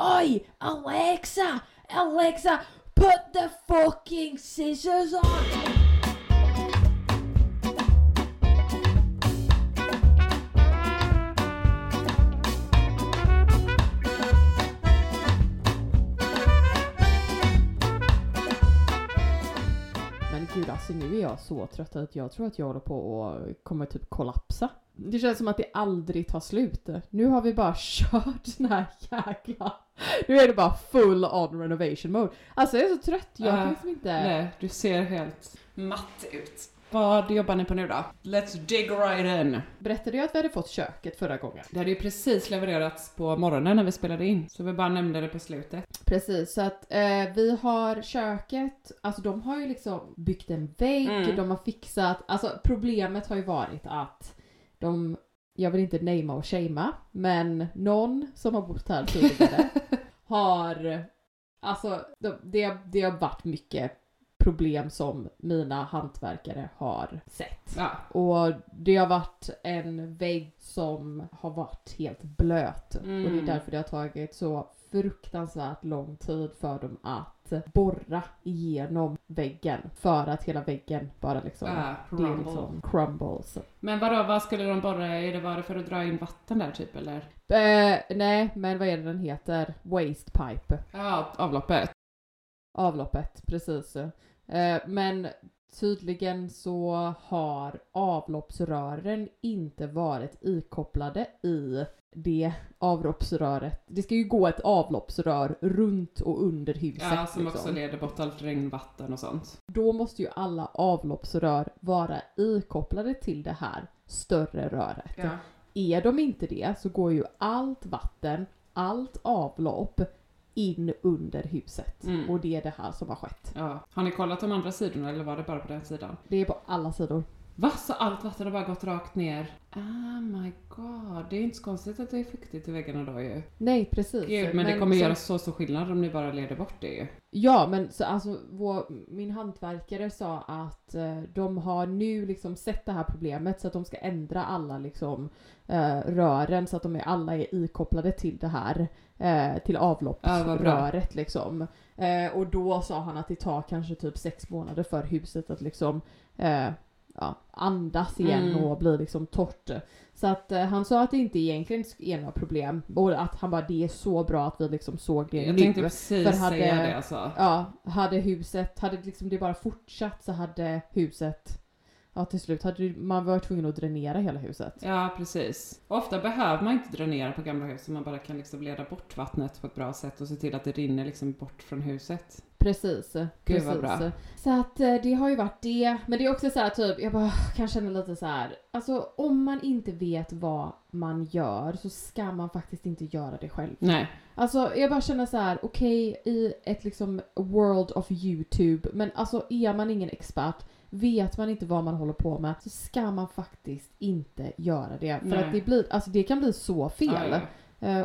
Oi, Alexa, Alexa, put the fucking scissors on. Alltså nu är jag så trött att jag tror att jag håller på att kommer typ kollapsa. Det känns som att det aldrig tar slut. Nu har vi bara kört den här jäkla... Nu är det bara full on renovation mode. Alltså jag är så trött, jag kan Ja, liksom inte... Nej, du ser helt matt ut. Vad jobbar ni på nu då? Let's dig right in. Berättade jag att vi hade fått köket förra gången? Det hade ju precis levererats på morgonen när vi spelade in, så vi bara nämnde det på slutet. Precis, så att eh, vi har köket, alltså de har ju liksom byggt en vägg, Mm. de har fixat, alltså problemet har ju varit att de, jag vill inte namea och shamea, men någon som har bott här tidigare har, alltså de, det, det har varit mycket problem som mina hantverkare har sett. Ja. Och det har varit en vägg som har varit helt blöt. Och det är Mm. därför det har tagit så fruktansvärt lång tid för dem att borra igenom väggen. För att hela väggen bara liksom, Ja, det är liksom crumbles. Men vadå, vad skulle de borra i? Det det för att dra in vatten där typ eller? Eh, nej, men vad är det den heter? Waste pipe. Ja, avloppet. Avloppet, precis. Eh, men tydligen så har avloppsrören inte varit ikopplade i det avloppsröret. Det ska ju gå ett avloppsrör runt och under huset. Ja, som liksom. också leder bort allt regnvatten och sånt. Då måste ju alla avloppsrör vara ikopplade till det här större röret. Ja. Är de inte det så går ju allt vatten, allt avlopp in under huset. Mm. Och det är det här som har skett. ja. Har ni kollat de andra sidorna eller var det bara på den sidan? Det är på alla sidor. Va? Så allt vatten har bara gått rakt ner? Oh my god, det är inte så konstigt att det är fuktigt i väggarna då ju. Nej precis. Gud, men, det kommer så- göra så stor skillnad om ni bara leder bort det ju. Ja men så, alltså vår, min hantverkare sa att eh, de har nu liksom sett det här problemet så att de ska ändra alla liksom eh, rören så att de är alla är ikopplade till det här eh, till Ja, avloppsröret liksom. Eh, och då sa han att det tar kanske typ sex månader för huset att liksom eh, ja, andas igen Mm. och bli liksom torrt. Så att eh, han sa att det inte egentligen är några problem och att han bara det är så bra att vi liksom såg det Jag nu. tänkte precis För hade- säga det alltså. Ja, hade huset, hade liksom det bara fortsatt så hade huset, ja till slut hade man varit tvungen att dränera hela huset. Ja, precis. Ofta behöver man inte dränera på gamla hus, man bara kan liksom leda bort vattnet på ett bra sätt och se till att det rinner liksom bort från huset. Precis. Gud, precis. vad bra. Så att eh, det har ju varit det. Men det är också så här typ, jag bara kan känna lite så här. Alltså om man inte vet vad man gör så ska man faktiskt inte göra det själv. Nej. Alltså jag bara känner så här: okej i ett liksom world of YouTube, men alltså är man ingen expert, vet man inte vad man håller på med, så ska man faktiskt inte göra det. För Nej. att det blir, alltså det kan bli så fel. Eh,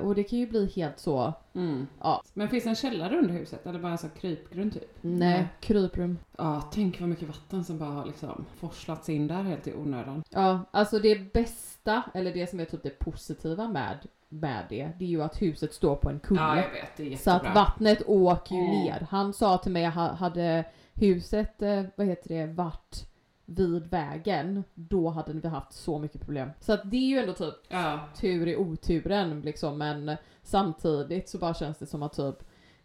och det kan ju bli helt så, Mm. ja, Men finns det en källare under huset eller bara en sån krypgrund typ? nej, kryprum. Ja, tänk vad mycket vatten som bara har liksom forslats in där helt i onödan. Ja, alltså det bästa, eller det som är typ det positiva med, med det, det är ju att huset står på en kulle. Ja, vet. Så att vattnet åker ju Mm. ner. Han sa till mig, ha- hade huset, eh, vad heter det, varit vid vägen, då hade vi haft så mycket problem. Så att det är ju ändå typ Ja. tur i oturen liksom, men samtidigt så bara känns det som att typ,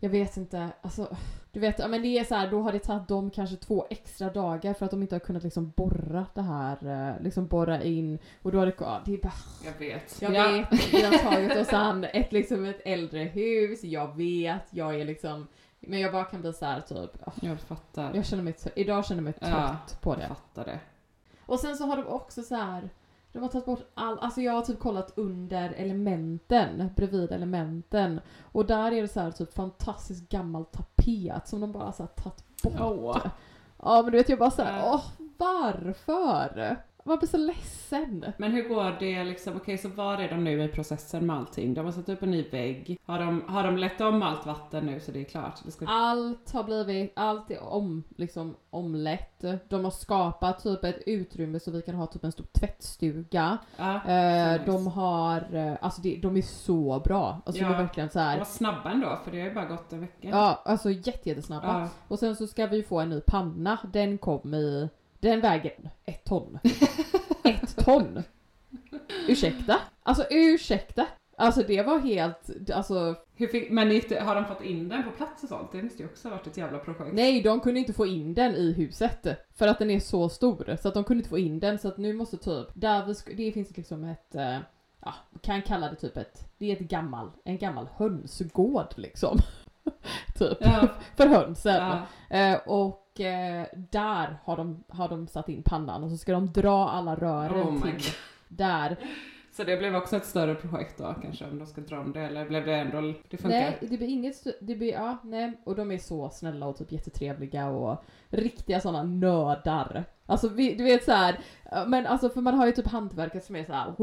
jag vet inte, alltså du vet, ja men det är så här, då har det tagit dem kanske två extra dagar för att de inte har kunnat liksom borra det här, eh, liksom borra in och då har det, ja, det är bara Jag vet. jag ja. vet, vi har tagit oss an ett, liksom ett äldre hus, jag vet, jag är liksom men jag bara kan bli så här typ, åh, Jag fattar. jag känner mig, idag känner jag mig trött Ja. på Jag det. fattar det. Och sen så har de också så här. De har tagit bort all, alltså jag har typ kollat under elementen, bredvid elementen. Och där är det så här typ fantastiskt gammal tapet som de bara så här tagit bort. Åh. Ja men du vet jag bara så här, Ja. åh varför? Man blir så ledsen. Men hur går det liksom, okej så var är de nu i processen med allting? De har satt upp en ny vägg. Har de, har de lett om allt vatten nu så det är klart? Det ska... Allt har blivit, allt är om, liksom omlätt. De har skapat typ ett utrymme så vi kan ha typ en stor tvättstuga. Ja, Eh, de har, eh, alltså det, de är så bra. Alltså de Ja. är verkligen så De här. var snabba ändå för det har ju bara gått en vecka. Ja, alltså jätte, jättesnabba. Ja. Och sen så ska vi få en ny panna. Den kom i, den väger ett ton. ett ton! Ursäkta? Alltså ursäkta? Alltså det var helt, alltså Hur fick, men det, har de fått in den på plats och sånt? Det måste ju också ha varit ett jävla projekt. nej de kunde inte få in den i huset. För att den är så stor. Så att de kunde inte få in den så att nu måste typ, där vi det finns liksom ett, eh, ja, kan kalla det typ ett, det är ett gammal, en gammal hönsgård liksom. typ. Ja. För hönsen. Ja. Eh, och eh, där har de, har de satt in pannan och så ska de dra alla rören Oh till där. Så det blev också ett större projekt då kanske om de ska dra om det eller blev det ändå, det funkar? Nej, det blir inget, det blir, ja, nej. Och de är så snälla och typ jättetrevliga och riktiga sådana nördar. Alltså vi, du vet så här, ja, men alltså för man har ju typ hantverkare som är så här,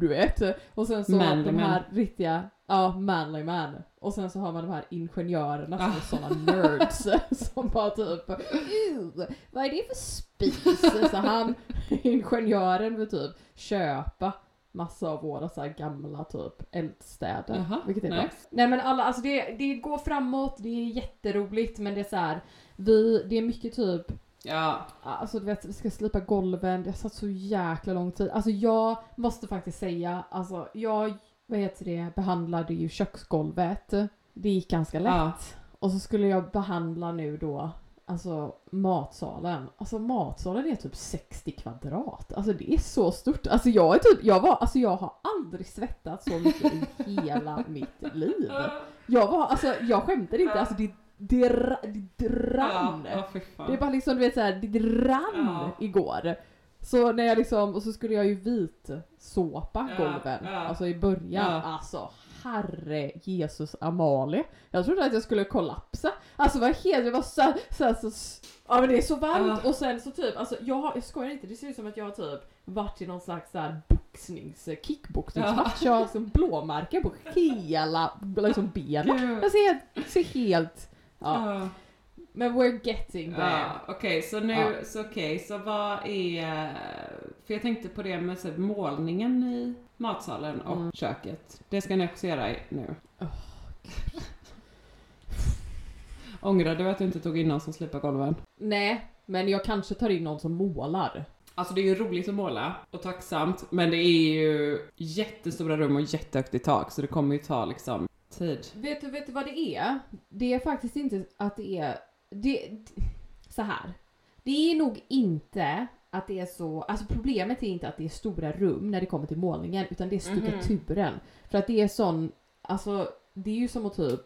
du vet. Och sen så Manly de man. här riktiga, ja manly man. Och sen så har man de här ingenjörerna som Ah. är sådana nerds som bara typ, "Ew, vad är det för spis? Så han, ingenjören vill typ köpa massa av våra så gamla typ eldstäder. Jaha, vilket är bra. nice. Nej men alla, alltså det, det går framåt, det är jätteroligt men det är så här, vi, det är mycket typ Ja, Alltså du vet, vi ska slipa golven, det har satt så jäkla lång tid. Alltså jag måste faktiskt säga, alltså jag, vad heter det, behandlade ju köksgolvet. Det gick ganska lätt. Ja. Och så skulle jag behandla nu då, alltså matsalen. Alltså matsalen är typ 60 kvadrat. Alltså det är så stort. Alltså jag är typ, jag var, alltså jag har aldrig svettats så mycket i hela mitt liv. Jag var, alltså jag skämtar inte, alltså det, det, ra- det rann. Ja, fan. Det är bara liksom du vet såhär, det rann Ja. igår. Så när jag liksom, och så skulle jag ju vit såpa golven, ja. alltså i början. Ja. Alltså herre Jesus Amalie. Jag trodde att jag skulle kollapsa. Alltså vad helt, jag var så, så, så, ja men det är så varmt och sen så typ, alltså jag, har- jag skojar inte, det ser ut som att jag har typ varit i någon slags såhär boxnings, kickboxningsmatch. Jag har liksom blåmärken på hela liksom benen. Gud. Jag ser ser helt, ja. Ja. Men we're getting there. Ja, okej, så nu, Ja. så okej, så vad är, för jag tänkte på det med så målningen i matsalen och Mm. köket. Det ska ni också göra nu. Åh, Ångrar du att du inte tog in någon som slipar golven? Nej, men jag kanske tar in någon som målar. Alltså det är ju roligt att måla och tacksamt, men det är ju jättestora rum och jättehögt i tak så det kommer ju ta liksom tid. Vet du, vet du vad det är? Det är faktiskt inte att det är... Det, så här. Det är nog inte att det är så... Alltså problemet är inte att det är stora rum när det kommer till målningen, utan det är Mhm. stuckaturen. För att det är sån... Alltså, det är ju som att typ...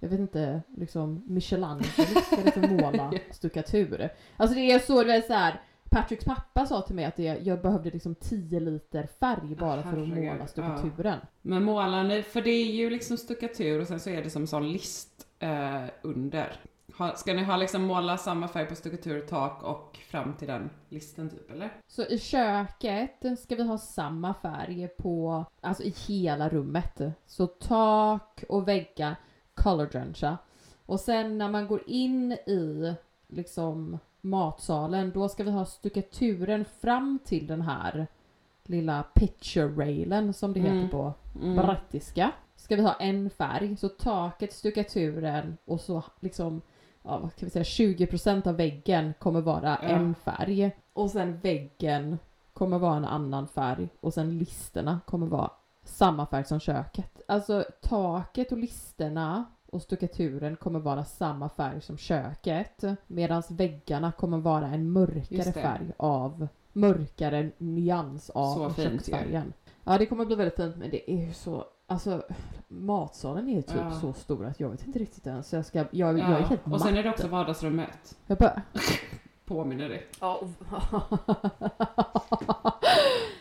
jag vet inte, liksom Michelangelo ska liksom måla stuckatur. Alltså det är så, det är så här. Patricks pappa sa till mig att det, jag behövde liksom 10 liter färg bara för att måla stuckaturen. Men målar ni, för det är ju liksom stuckatur och sen så är det som sån list eh, under. Ha, ska ni ha liksom måla samma färg på stuckatur, tak och fram till den listen typ eller? Så i köket ska vi ha samma färg på, alltså i hela rummet. Så tak och väggar color drencha. Och sen när man går in i liksom matsalen, då ska vi ha stuckaturen fram till den här lilla picture railen som det Mm. heter på Mm. brattiska. Ska vi ha en färg, så taket, stuckaturen och så liksom, ja vad kan vi säga, 20% av väggen kommer vara Ja. en färg. Och sen väggen kommer vara en annan färg och sen listerna kommer vara samma färg som köket. Alltså taket och listerna och stuckaturen kommer vara samma färg som köket medan väggarna kommer vara en mörkare färg av mörkare nyans av Så köksfärgen. Ja det kommer bli väldigt fint men det är ju så, alltså matsalen är ju typ Ja. så stor att jag vet inte riktigt ens. Jag, ska, jag, jag är Ja. helt Och sen är det också vardagsrummet. Jag bara, Påminner dig. Ja.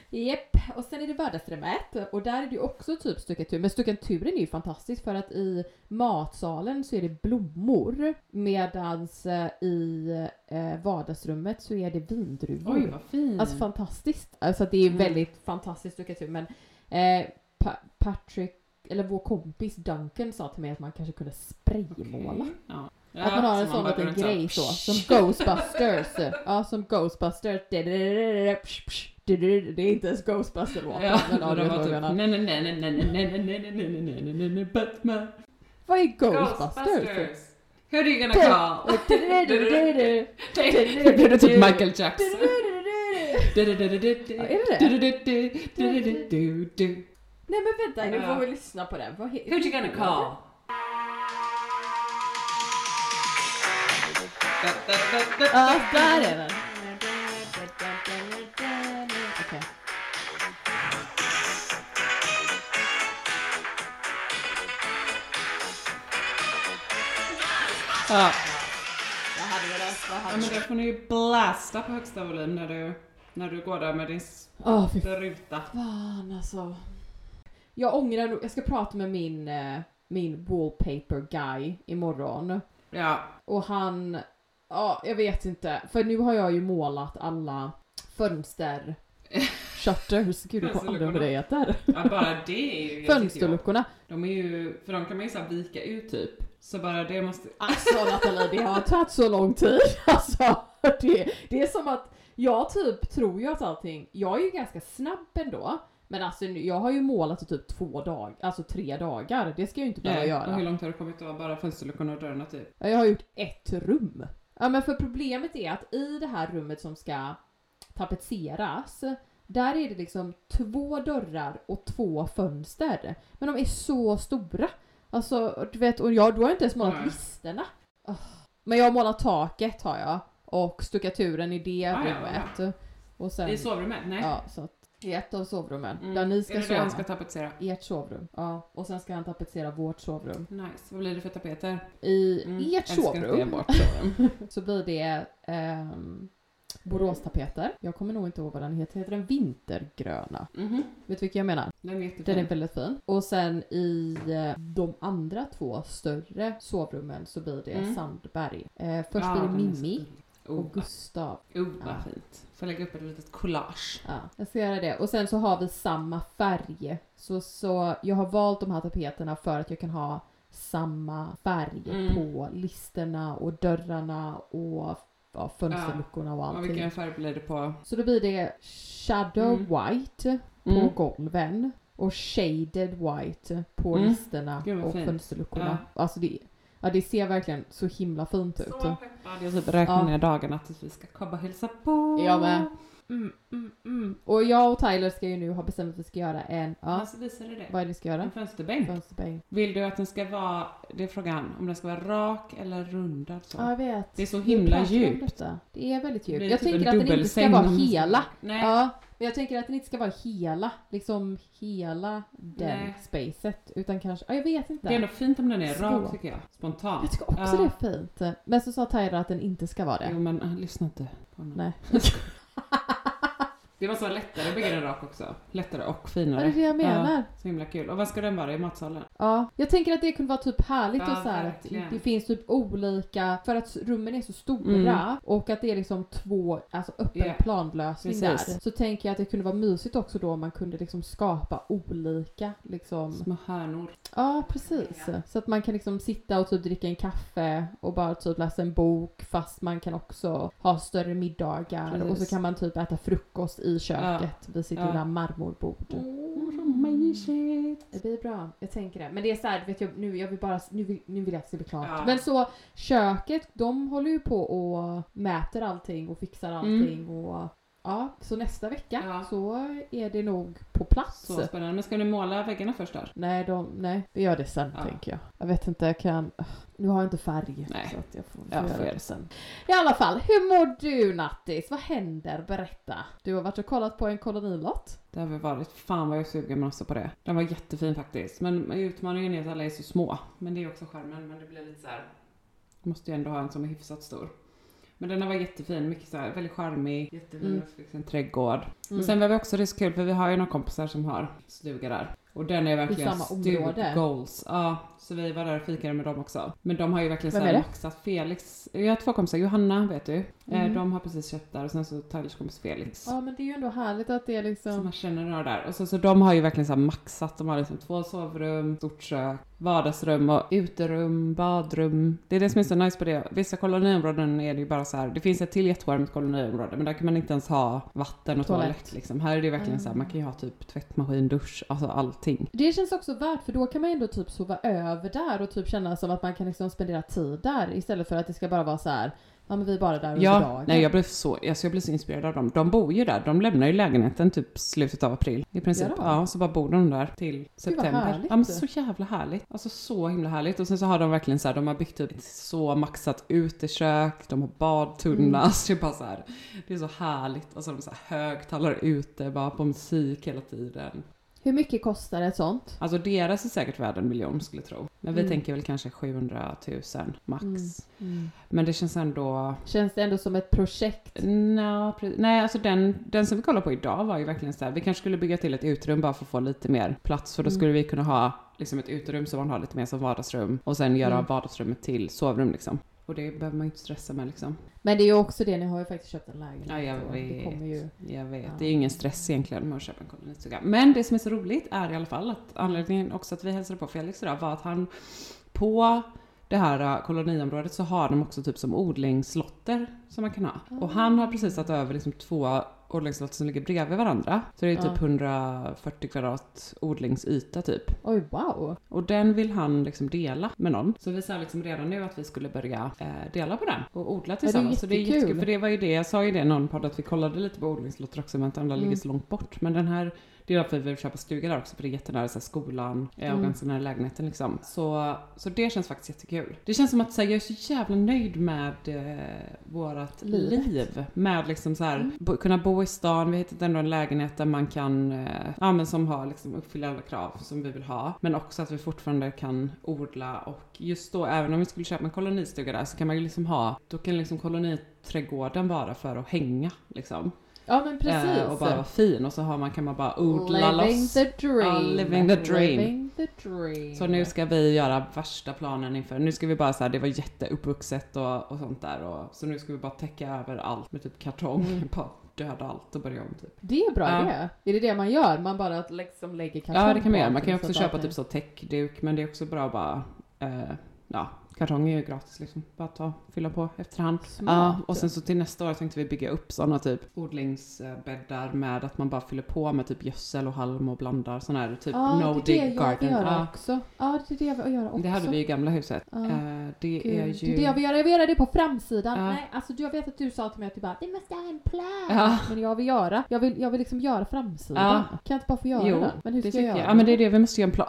Jepp, och sen är det vardagsrummet och där är det ju också typ stuckatur. Men stuckaturen är ju fantastisk för att i matsalen så är det blommor medans eh, i eh, vardagsrummet så är det vindruvor. Oj vad fint. Alltså fantastiskt. Alltså det är Mm. väldigt fantastisk stuckatur men eh, pa- Patrick, eller vår kompis Duncan sa till mig att man kanske kunde spraymåla. Ja. Att man har en så sån liten grej så, som Ghostbusters. Ja, som Ghostbusters. Det är inte ens Ghostbusters-låten, Ja, men ja, och du de vet var vad jag typ menar. nej nej nej nej nej nej nej nej nej nej nej nej nej Batman. Vad är Ghostbusters? Who are you gonna call? Nu blir det typ Michael Jackson. Ja, är det det? Nej men vänta, nu får vi lyssna på den. Vad Who you gonna call? Ja, där är den. Ja. Vad hade vi där? Vad Ja hade men då får ni ju blasta på högsta volym när du, när du går där med din Åh fy spruta. fan alltså. Jag ångrar nog, jag ska prata med min, eh, min wallpaper guy imorgon. Ja. Och han, ja jag vet inte. För nu har jag ju målat alla fönster shutters, gud jag kommer aldrig ihåg vad det heter. ja, bara det är ju. Fönsterluckorna. De är ju, för de kan man ju så här vika ut typ. Så bara det måste... Alltså Nathalie, det har tagit så lång tid. Alltså, det, det är som att jag typ tror ju att allting, jag är ju ganska snabb ändå. Men alltså jag har ju målat i typ två dagar, alltså tre dagar. Det ska jag ju inte behöva Nej, göra. Och hur långt har du kommit då? Bara fönsterluckorna och dörrarna typ? Ja, Jag har gjort ett rum. Ja men för problemet är att i det här rummet som ska tapetseras, där är det liksom två dörrar och två fönster. Men de är så stora. Alltså du vet, och jag, då har inte ens målat Nej. listerna. Men jag har målat taket har jag. Och stuckaturen i det Ah, ja, rummet. Och sen, I sovrummet? Nej. ja, så att, i ett av sovrummen. Mm. Där ni är ska det det sova. han ska tapetsera? Ert sovrum. Ja. Och sen ska han tapetsera vårt sovrum. Nice. Vad blir det för tapeter? I Mm, ert sovrum. så blir det um, Boråstapeter. Jag kommer nog inte ihåg vad den heter. Heter den vintergröna? Mhm. Vet du vilken jag menar? Den är jättefin. Den är väldigt fin. Och sen i eh, de andra två större sovrummen så blir det Mm. Sandberg. Eh, först Ja, blir det Mimmi. Oh, och Gustav. Oh, vad Ja. fint. Får lägga upp ett litet collage. Ja, jag ska göra det. Och sen så har vi samma färg. Så, så jag har valt de här tapeterna för att jag kan ha samma färg Mm. på listerna och dörrarna och ja, fönsterluckorna och allting. vilken färg blir det på? Så då blir det shadow Mm. white på Mm. golven och shaded white på Mm. listerna och fint. fönsterluckorna. Alltså det, ja, det ser verkligen så himla fint ut. Så peppad. Jag typ räknar Ja. ner dagarna tills vi ska komma och hälsa på. Jag med. Mm, mm, mm. Och jag och Tyler ska ju nu ha bestämt att vi ska göra en, ja, Alltså visar det det? vad är det vi ska göra? En fönsterbänk. Fönsterbänk. Vill du att den ska vara, det är frågan, om den ska vara rak eller rundad så? Ja, jag vet. Det är så himla djupt. Det är väldigt djupt. blir Jag typ tänker att den inte ska vara ska- hela. Nej. Ja, men jag tänker att den inte ska vara hela, liksom hela den Nej. spacet. Utan kanske, ja, jag vet inte. Det är ändå fint om den är rak tycker jag. Spontant. Jag tycker också Ja. det är fint. Men så sa Tyler att den inte ska vara det. Jo men äh, lyssna inte på honom. Nej. Det måste vara lättare att bygga den rak också. Lättare och Ja, finare. det är det jag menar. Ja, så himla kul. Och vad ska den vara i matsalen? Ja, jag tänker att det kunde vara typ härligt Ja, och så här att det finns typ olika, för att rummen är så stora Mm. och att det är liksom två, alltså öppen Ja, planlösning precis. där. Så tänker jag att det kunde vara mysigt också då om man kunde liksom skapa olika liksom. Små hörnor. Ja, precis. Så att man kan liksom sitta och typ dricka en kaffe och bara typ läsa en bok fast man kan också ha större middagar och så Precis. kan man typ äta frukost i köket vid sitt Ja. lilla marmorbord. Mysigt. Det blir bra, jag tänker det. Men det är såhär, vet jag, nu, jag vill bara, nu vill, nu vill jag att det ska bli klart. Ja. Men så, köket, de håller ju på och mäter allting och fixar allting och ja, så nästa vecka. Ja. så är det nog på plats. Så spännande. Men ska ni måla väggarna först där? Nej, de, nej, vi gör det sen Ja. tänker jag. Jag vet inte, jag kan... Nu har jag inte färg. Nej. Så att jag får, får Ja, göra det sen. I alla fall, hur mår du Nattis? Vad händer? Berätta. Du har varit och kollat på en kolonilott. Det har väl varit, fan vad jag är sugen också på det. Den var jättefin faktiskt. Men utmaningen är att alla är så små. Men det är också skärmen. Men det blir lite så här. Måste ju ändå ha en som är hyfsat stor. Men den var jättefin, mycket så här, väldigt charmig, jättefin Mm. mm. trädgård. Mm. Och sen var vi också, det så kul för vi har ju några kompisar som har stuga där. Och den är verkligen område? goals. Ja, så vi var där och fikade med dem också. Men de har ju verkligen så Vem här är det? maxat Felix. Jag har två kompisar, Johanna vet du. Eh, Mm. De har precis köpt där och sen så Tylers kompis Felix. Ja men det är ju ändå härligt att det är Så liksom... man känner några där. Och så, så de har ju verkligen så här maxat. De har liksom två sovrum, stort kök, vardagsrum och uterum, badrum. Det är det som är så nice på det. Vissa koloniområden är det ju bara så här. Det finns ett till jättecharmigt koloniområde men där kan man inte ens ha vatten och Toalett. toalett, liksom. Här är det verkligen så här. Man kan ju ha typ tvättmaskin, dusch, alltså allting. Det känns också värt för då kan man ändå typ sova över där och typ känna som att man kan liksom spendera tid där istället för att det ska bara vara så här. Ja men vi är bara där under Ja, dagen. nej jag blev så, alltså jag blev så inspirerad av dem. De bor ju där, de lämnar ju lägenheten typ slutet av april. I princip. Ja, så bara bor de där till september. Ja men så jävla härligt. Alltså så himla härligt. Och sen så har de verkligen så här, de har byggt upp så maxat utekök, de har badtunna. Mm. Alltså det är bara så här, det är så härligt. Och så har de så här högtalare ute, bara på musik hela tiden. Hur mycket kostar ett sånt? Alltså deras är säkert värd en miljon skulle jag tro. Men vi Mm. tänker väl kanske 700 000 max. Mm. Men det känns ändå Känns det ändå som ett projekt? No, nej, alltså den, den som vi kollade på idag var ju verkligen så här. Vi kanske skulle bygga till ett utrum bara för att få lite mer plats. För då Mm. skulle vi kunna ha liksom ett uterum som man har lite mer som vardagsrum. Och sen göra Mm. vardagsrummet till sovrum liksom. Och det behöver man inte stressa med liksom. Men det är ju också det, ni har ju faktiskt köpt en lägenhet. Ja, jag Det vet. kommer ju... Jag vet, Ja. det är ju ingen stress egentligen med att köpa en kolonistuga. Men det som är så roligt är i alla fall att anledningen också att vi hälsade på Felix idag var att han på det här äh, koloniområdet så har de också typ som odlingslotter som man kan ha. Och han har precis tagit över liksom två odlingslotter som ligger bredvid varandra. Så det är typ Ja. 140 kvadrat odlingsyta typ. Oj wow! Och den vill han liksom dela med någon. Så vi sa liksom redan nu att vi skulle börja eh, dela på den och odla tillsammans. så det är jättekul. jättekul. För det var ju det, jag sa ju det i någon podd att vi kollade lite på odlingslotter också men att andra Mm. ligger så långt bort. Men den här, det är därför vi vill köpa stuga där också för det är jättenära så här, skolan eh, och Mm. ganska nära lägenheten liksom. Så, så det känns faktiskt jättekul. Det känns som att så här, jag är så jävla nöjd med eh, vårat Livet. liv. Med liksom så här, Mm. bo, kunna bo i stan, vi har hittat ändå en lägenhet där man kan, eh, ja men som har liksom uppfyller alla krav som vi vill ha. Men också att vi fortfarande kan odla och just då, även om vi skulle köpa en kolonistuga där så kan man ju liksom ha, då kan liksom koloniträdgården vara för att hänga liksom. Ja men precis. Eh, och bara vara fin och så har man, kan man bara odla living loss. the dream. Ja, living the dream. Living the dream. Så nu ska vi göra värsta planen inför, nu ska vi bara säga det var jätteuppvuxet och, och sånt där och så nu ska vi bara täcka över allt med typ kartong, Mm. bara döda allt och börja om typ. Det är bra Ja. idé. Är det det man gör? Man bara liksom lägger kartong Ja det kan man göra, man kan ju så också köpa typ så täckduk men det är också bra att bara, eh, ja, kartong är ju gratis liksom. Bara ta, fylla på efterhand. Smart. Ja, och sen så till nästa år tänkte vi bygga upp sådana typ odlingsbäddar med att man bara fyller på med typ gödsel och halm och blandar sån här typ Ja, no det är dig det jag vill garden. göra Ja, också. Ja, det är det jag vill göra också. det hade vi i gamla huset. Ja. Eh, det Gud, är Det är ju... det jag vill göra. Jag vill göra det på framsidan. Ja. Nej, alltså jag vet att du sa till mig att du bara vi måste ha en plan. Ja. Men jag vill göra. Jag vill, jag vill liksom göra framsidan. Ja. Kan jag inte bara få göra Jo, den? Men hur det ska jag göra? Ja men det är det, vi måste göra en plan.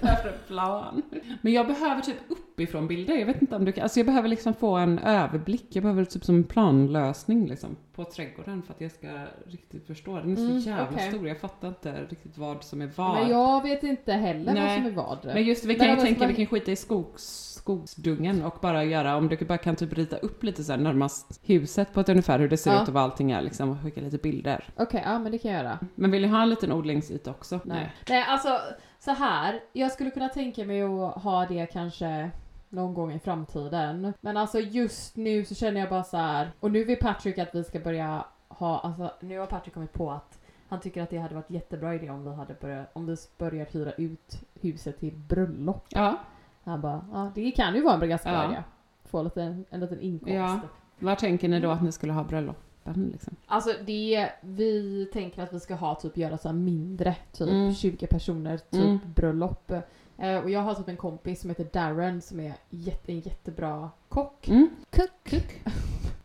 det är därför vi behöver en plan. Men jag behöver typ uppifrån bilder. Jag vet inte om du kan, alltså jag behöver liksom få en överblick. Jag behöver typ som en planlösning liksom på trädgården för att jag ska riktigt förstå. Den är så Mm, jävla okej. stor. Jag fattar inte riktigt vad som är vad. Men jag vet inte heller Nej. vad som är vad. Men just vi kan ju tänka, vi kan skita i skogs, skogsdungen och bara göra, om du bara kan typ rita upp lite så här närmast huset på ett ungefär hur det ser Ja. ut och vad allting är liksom och skicka lite bilder. Okej, ja men det kan jag göra. Men vill ni ha en liten odlingsyta också? Nej. Nej, alltså så här. Jag skulle kunna tänka mig att ha det kanske någon gång i framtiden. Men alltså just nu så känner jag bara så här. Och nu vill Patrick att vi ska börja ha, alltså nu har Patrick kommit på att han tycker att det hade varit jättebra idé om vi hade börjat, om vi börjar hyra ut huset till bröllop. Ja, Han bara, ja det kan ju vara en ganska bra Ja. idé. Få lite, en liten inkomst. Ja. Var tänker ni då att ni skulle ha bröllopen liksom? Alltså det, vi tänker att vi ska ha typ göra så här mindre, typ Mm. 20 personer, typ Mm. bröllop. Eh, och jag har typ en kompis som heter Darren som är jätte, en jättebra kock. Mm. Cook.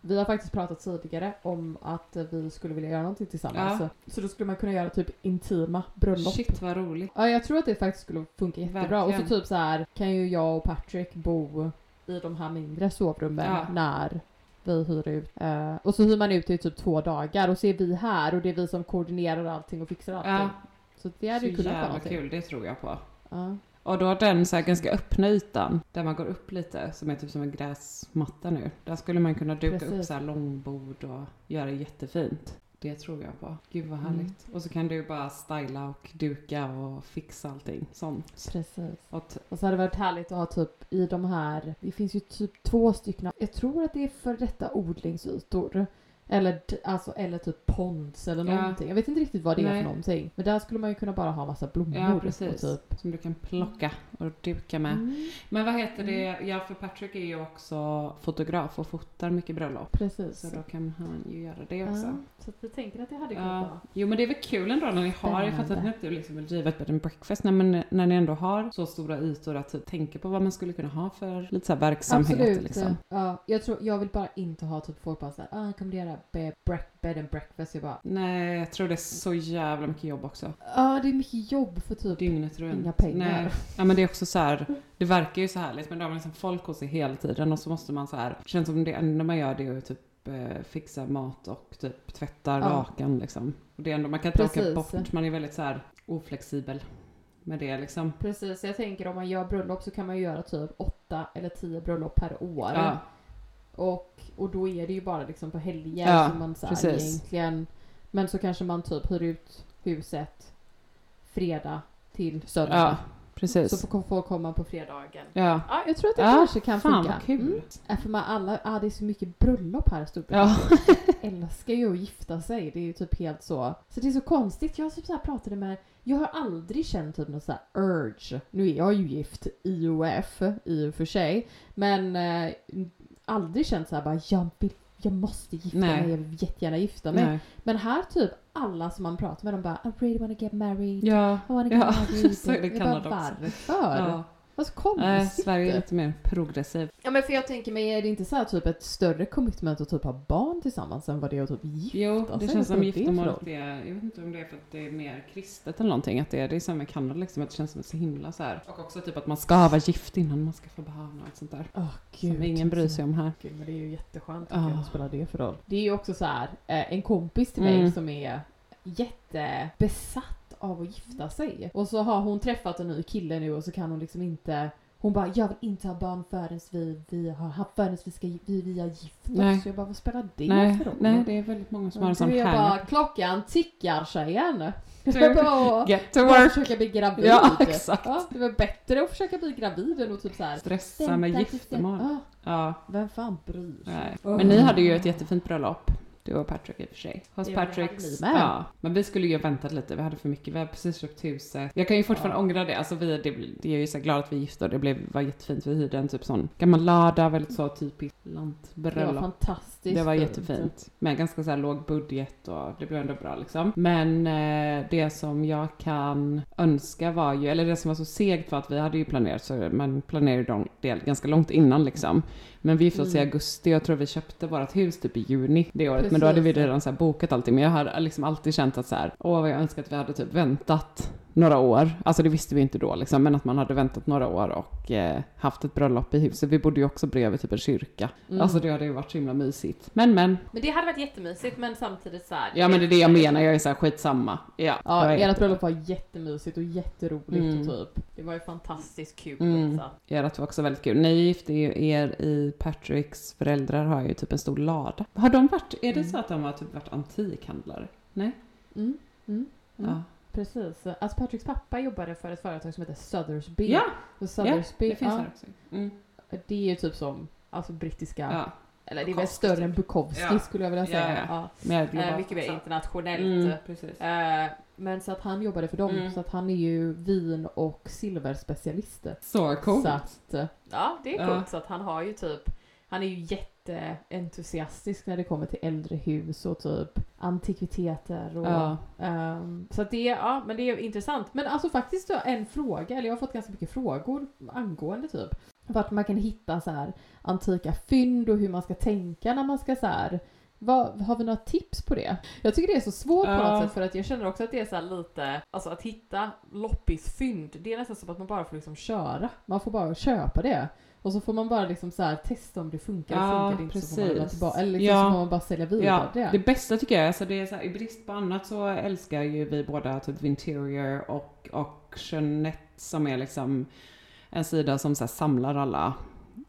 Vi har faktiskt pratat tidigare om att vi skulle vilja göra någonting tillsammans. Ja. Så då skulle man kunna göra typ intima bröllop. Shit vad roligt. Ja, jag tror att det faktiskt skulle funka jättebra. Och Verkligen. så typ så här kan ju jag och Patrick bo i de här mindre sovrummen Ja. när vi hyr ut. Eh, och så hyr man ut det i typ två dagar och så är vi här och det är vi som koordinerar allting och fixar allting. Ja, Så det hade ju så kunnat vara någonting. kul, det tror jag på. Ja. Och då den så här ganska öppna ytan där man går upp lite som är typ som en gräsmatta nu. Där skulle man kunna duka upp Precis. så här långbord och göra det jättefint. Det tror jag på. Gud vad Mm. härligt. Och så kan du bara styla och duka och fixa allting sånt. Precis. Och t- Och så hade det varit härligt att ha typ i de här, det finns ju typ två stycken, jag tror att det är för detta odlingsytor. Eller, alltså, eller typ ponds eller Ja. någonting. Jag vet inte riktigt vad det är Nej. för någonting. Men där skulle man ju kunna bara ha massa blommor. ja, och precis. typ. Som du kan plocka och duka med. Mm, Men vad heter det? Ja, för Patrick är ju också fotograf och fotar mycket bröllop. precis. Så då kan han ju göra det också. Ja, så att vi tänker att det hade kunnat Ja. vara. Jo men det är väl kul ändå när ni har, jag fattar att Spännande. ni inte liksom driva ett bed and breakfast, nej, men när ni ändå har så stora ytor att typ tänka på vad man skulle kunna ha för lite så här verksamhet Absolut. liksom. Ja, jag, tror, jag vill bara inte ha typ folk bara såhär, ah, kommer du bed, and breakfast? Jag bara, Nej, jag tror det är så jävla mycket jobb också. ja det är mycket jobb för typ Dygnet runt. inga pengar. Nej. Ja men det är också så här, det verkar ju så härligt men då har man liksom folk hos sig hela tiden och så måste man så här, det känns som det enda man gör det är att typ eh, fixa mat och typ tvätta Ja. rakan liksom. Och det är ändå, man kan inte åka bort, man är väldigt så här oflexibel med det liksom. Precis, jag tänker om man gör bröllop så kan man ju göra typ åtta eller tio bröllop per år. Ja, Och, och då är det ju bara liksom på helger Ja, som man så här precis. egentligen... Men så kanske man typ hyr ut huset fredag till söndag. ja precis. Så får folk komma på fredagen. Ja. Ja, jag tror att det Ja, kanske kan Fan funka. vad kul. Mm. Ja, för man alla, ah, det är så mycket bröllop här i Storbritannien. Ja. älskar ju att gifta sig. Det är ju typ helt så. Så det är så konstigt. Jag typ så pratade med jag har aldrig känt typ något så här urge. Nu är jag ju gift IOF i och för sig. Men eh, aldrig känt så här bara jag vill, jag måste gifta Nej. mig. Jag vill jättegärna gifta mig. Nej. Men här typ alla som man pratar med de bara I really wanna get married. Ja. I wanna get Ja, married. så är det Jag bara, varför? ja. Vad så konstigt. Nej, Sverige är lite mer progressiv. Ja men för jag tänker mig, är det inte så här typ ett större commitment att typ ha barn tillsammans än vad det är att typ gifta Jo, det sig? känns som är det för giftermålet roll? är, jag vet inte om det är för att det är mer kristet eller någonting, att det är, det är samma med Kanada liksom, att det känns som ett så himla så här. Och också typ att man ska vara gift innan man ska få barn och allt sånt där. Åh Som gud. ingen bryr sig om här. Gud, men det är ju jätteskönt jag. Vad spelar det för roll? Det är ju också så här, eh, en kompis till mig Mm. som är jättebesatt av att gifta sig. Och så har hon träffat en ny kille nu och så kan hon liksom inte hon bara, jag vill inte ha barn förrän vi, vi har haft, förrän vi, ska, vi, vi har gift oss. Så jag bara, vad spelar det Nej, för roll? nej, det är väldigt många som har en Så sån jag här. bara, klockan tickar tjejen. Bara att Get to work! försöka bli gravid. Ja, exakt. Ja, det var bättre att försöka bli gravid än att typ såhär Stressa med giftermål. Ja, vem fan bryr sig? Men ni hade ju ett jättefint bröllop. Du och Patrick i och för sig. Hos Patricks. Ja, men vi skulle ju ha väntat lite. Vi hade för mycket. Vi hade precis köpt huset. Jag kan ju fortfarande Ja. ångra det. Alltså vi, det, det är ju så glad att vi är gifta och det blev, var jättefint. Vi hyrde en typ sån gammal lada, väldigt så typiskt Det var lantbröllop. fantastiskt Det var fint. jättefint. Med ganska så här låg budget och det blev ändå bra liksom. Men eh, det som jag kan önska var ju, eller det som var så segt var att vi hade ju planerat, så man planerade ju det ganska långt innan liksom. Men vi gifte oss i Mm. augusti och jag tror vi köpte vårt hus typ i juni det året. Men då hade vi redan så bokat allting. Men jag har liksom alltid känt att så här, åh vad jag önskar att vi hade typ väntat några år. Alltså det visste vi inte då liksom, men att man hade väntat några år och eh, haft ett bröllop i huset. Vi bodde ju också bredvid typ en kyrka. Mm. Alltså det hade ju varit så himla mysigt. Men men, Men det hade varit jättemysigt men samtidigt så här. ja men det är det jag menar, jag är så här skitsamma. Ja, Ja, ert bröllop var jättemysigt och jätteroligt Mm. och typ. Det var ju fantastiskt kul Mm. också. Ert var också väldigt kul. Ni gifte ju er i Patricks föräldrar har ju typ en stor lada. Har de varit, är det Mm. så att de har typ varit antikhandlare? Nej? Mm. Mm. Mm. Ja. Precis. Alltså Patricks pappa jobbade för ett företag som heter Sothersby. Ja, Och Sothersby, det finns ja, här också. Mm. det är ju typ som alltså brittiska, Ja, eller det är väl större än typ. Bukowski Ja. skulle jag vilja Ja, säga. ja. Ja. Eh, mycket mer internationellt. Mm. Eh, men så att han jobbade för dem, Mm. så att han är ju vin och silverspecialist. Så coolt. Så att, ja, det är Ja. coolt. Så att han har ju typ, han är ju jätteentusiastisk när det kommer till äldre hus och typ antikviteter och Ja. ehm, så att det, ja men det är intressant. Men alltså faktiskt en fråga, eller jag har fått ganska mycket frågor angående typ vart man kan hitta så här antika fynd och hur man ska tänka när man ska så här vad, har vi några tips på det? Jag tycker det är så svårt på något sätt för att jag känner också att det är så lite, alltså att hitta loppisfynd, det är nästan som att man bara får liksom köra. Man får bara köpa det. Och så får man bara liksom så här testa om det funkar, Ja, funkar det inte så får man tillbaka. Eller liksom Ja. så får man bara sälja vidare Ja, det. det bästa tycker jag, alltså det är så här, i brist på annat så älskar ju vi båda typ Vinterior och Auctionet som är liksom en sida som så här samlar alla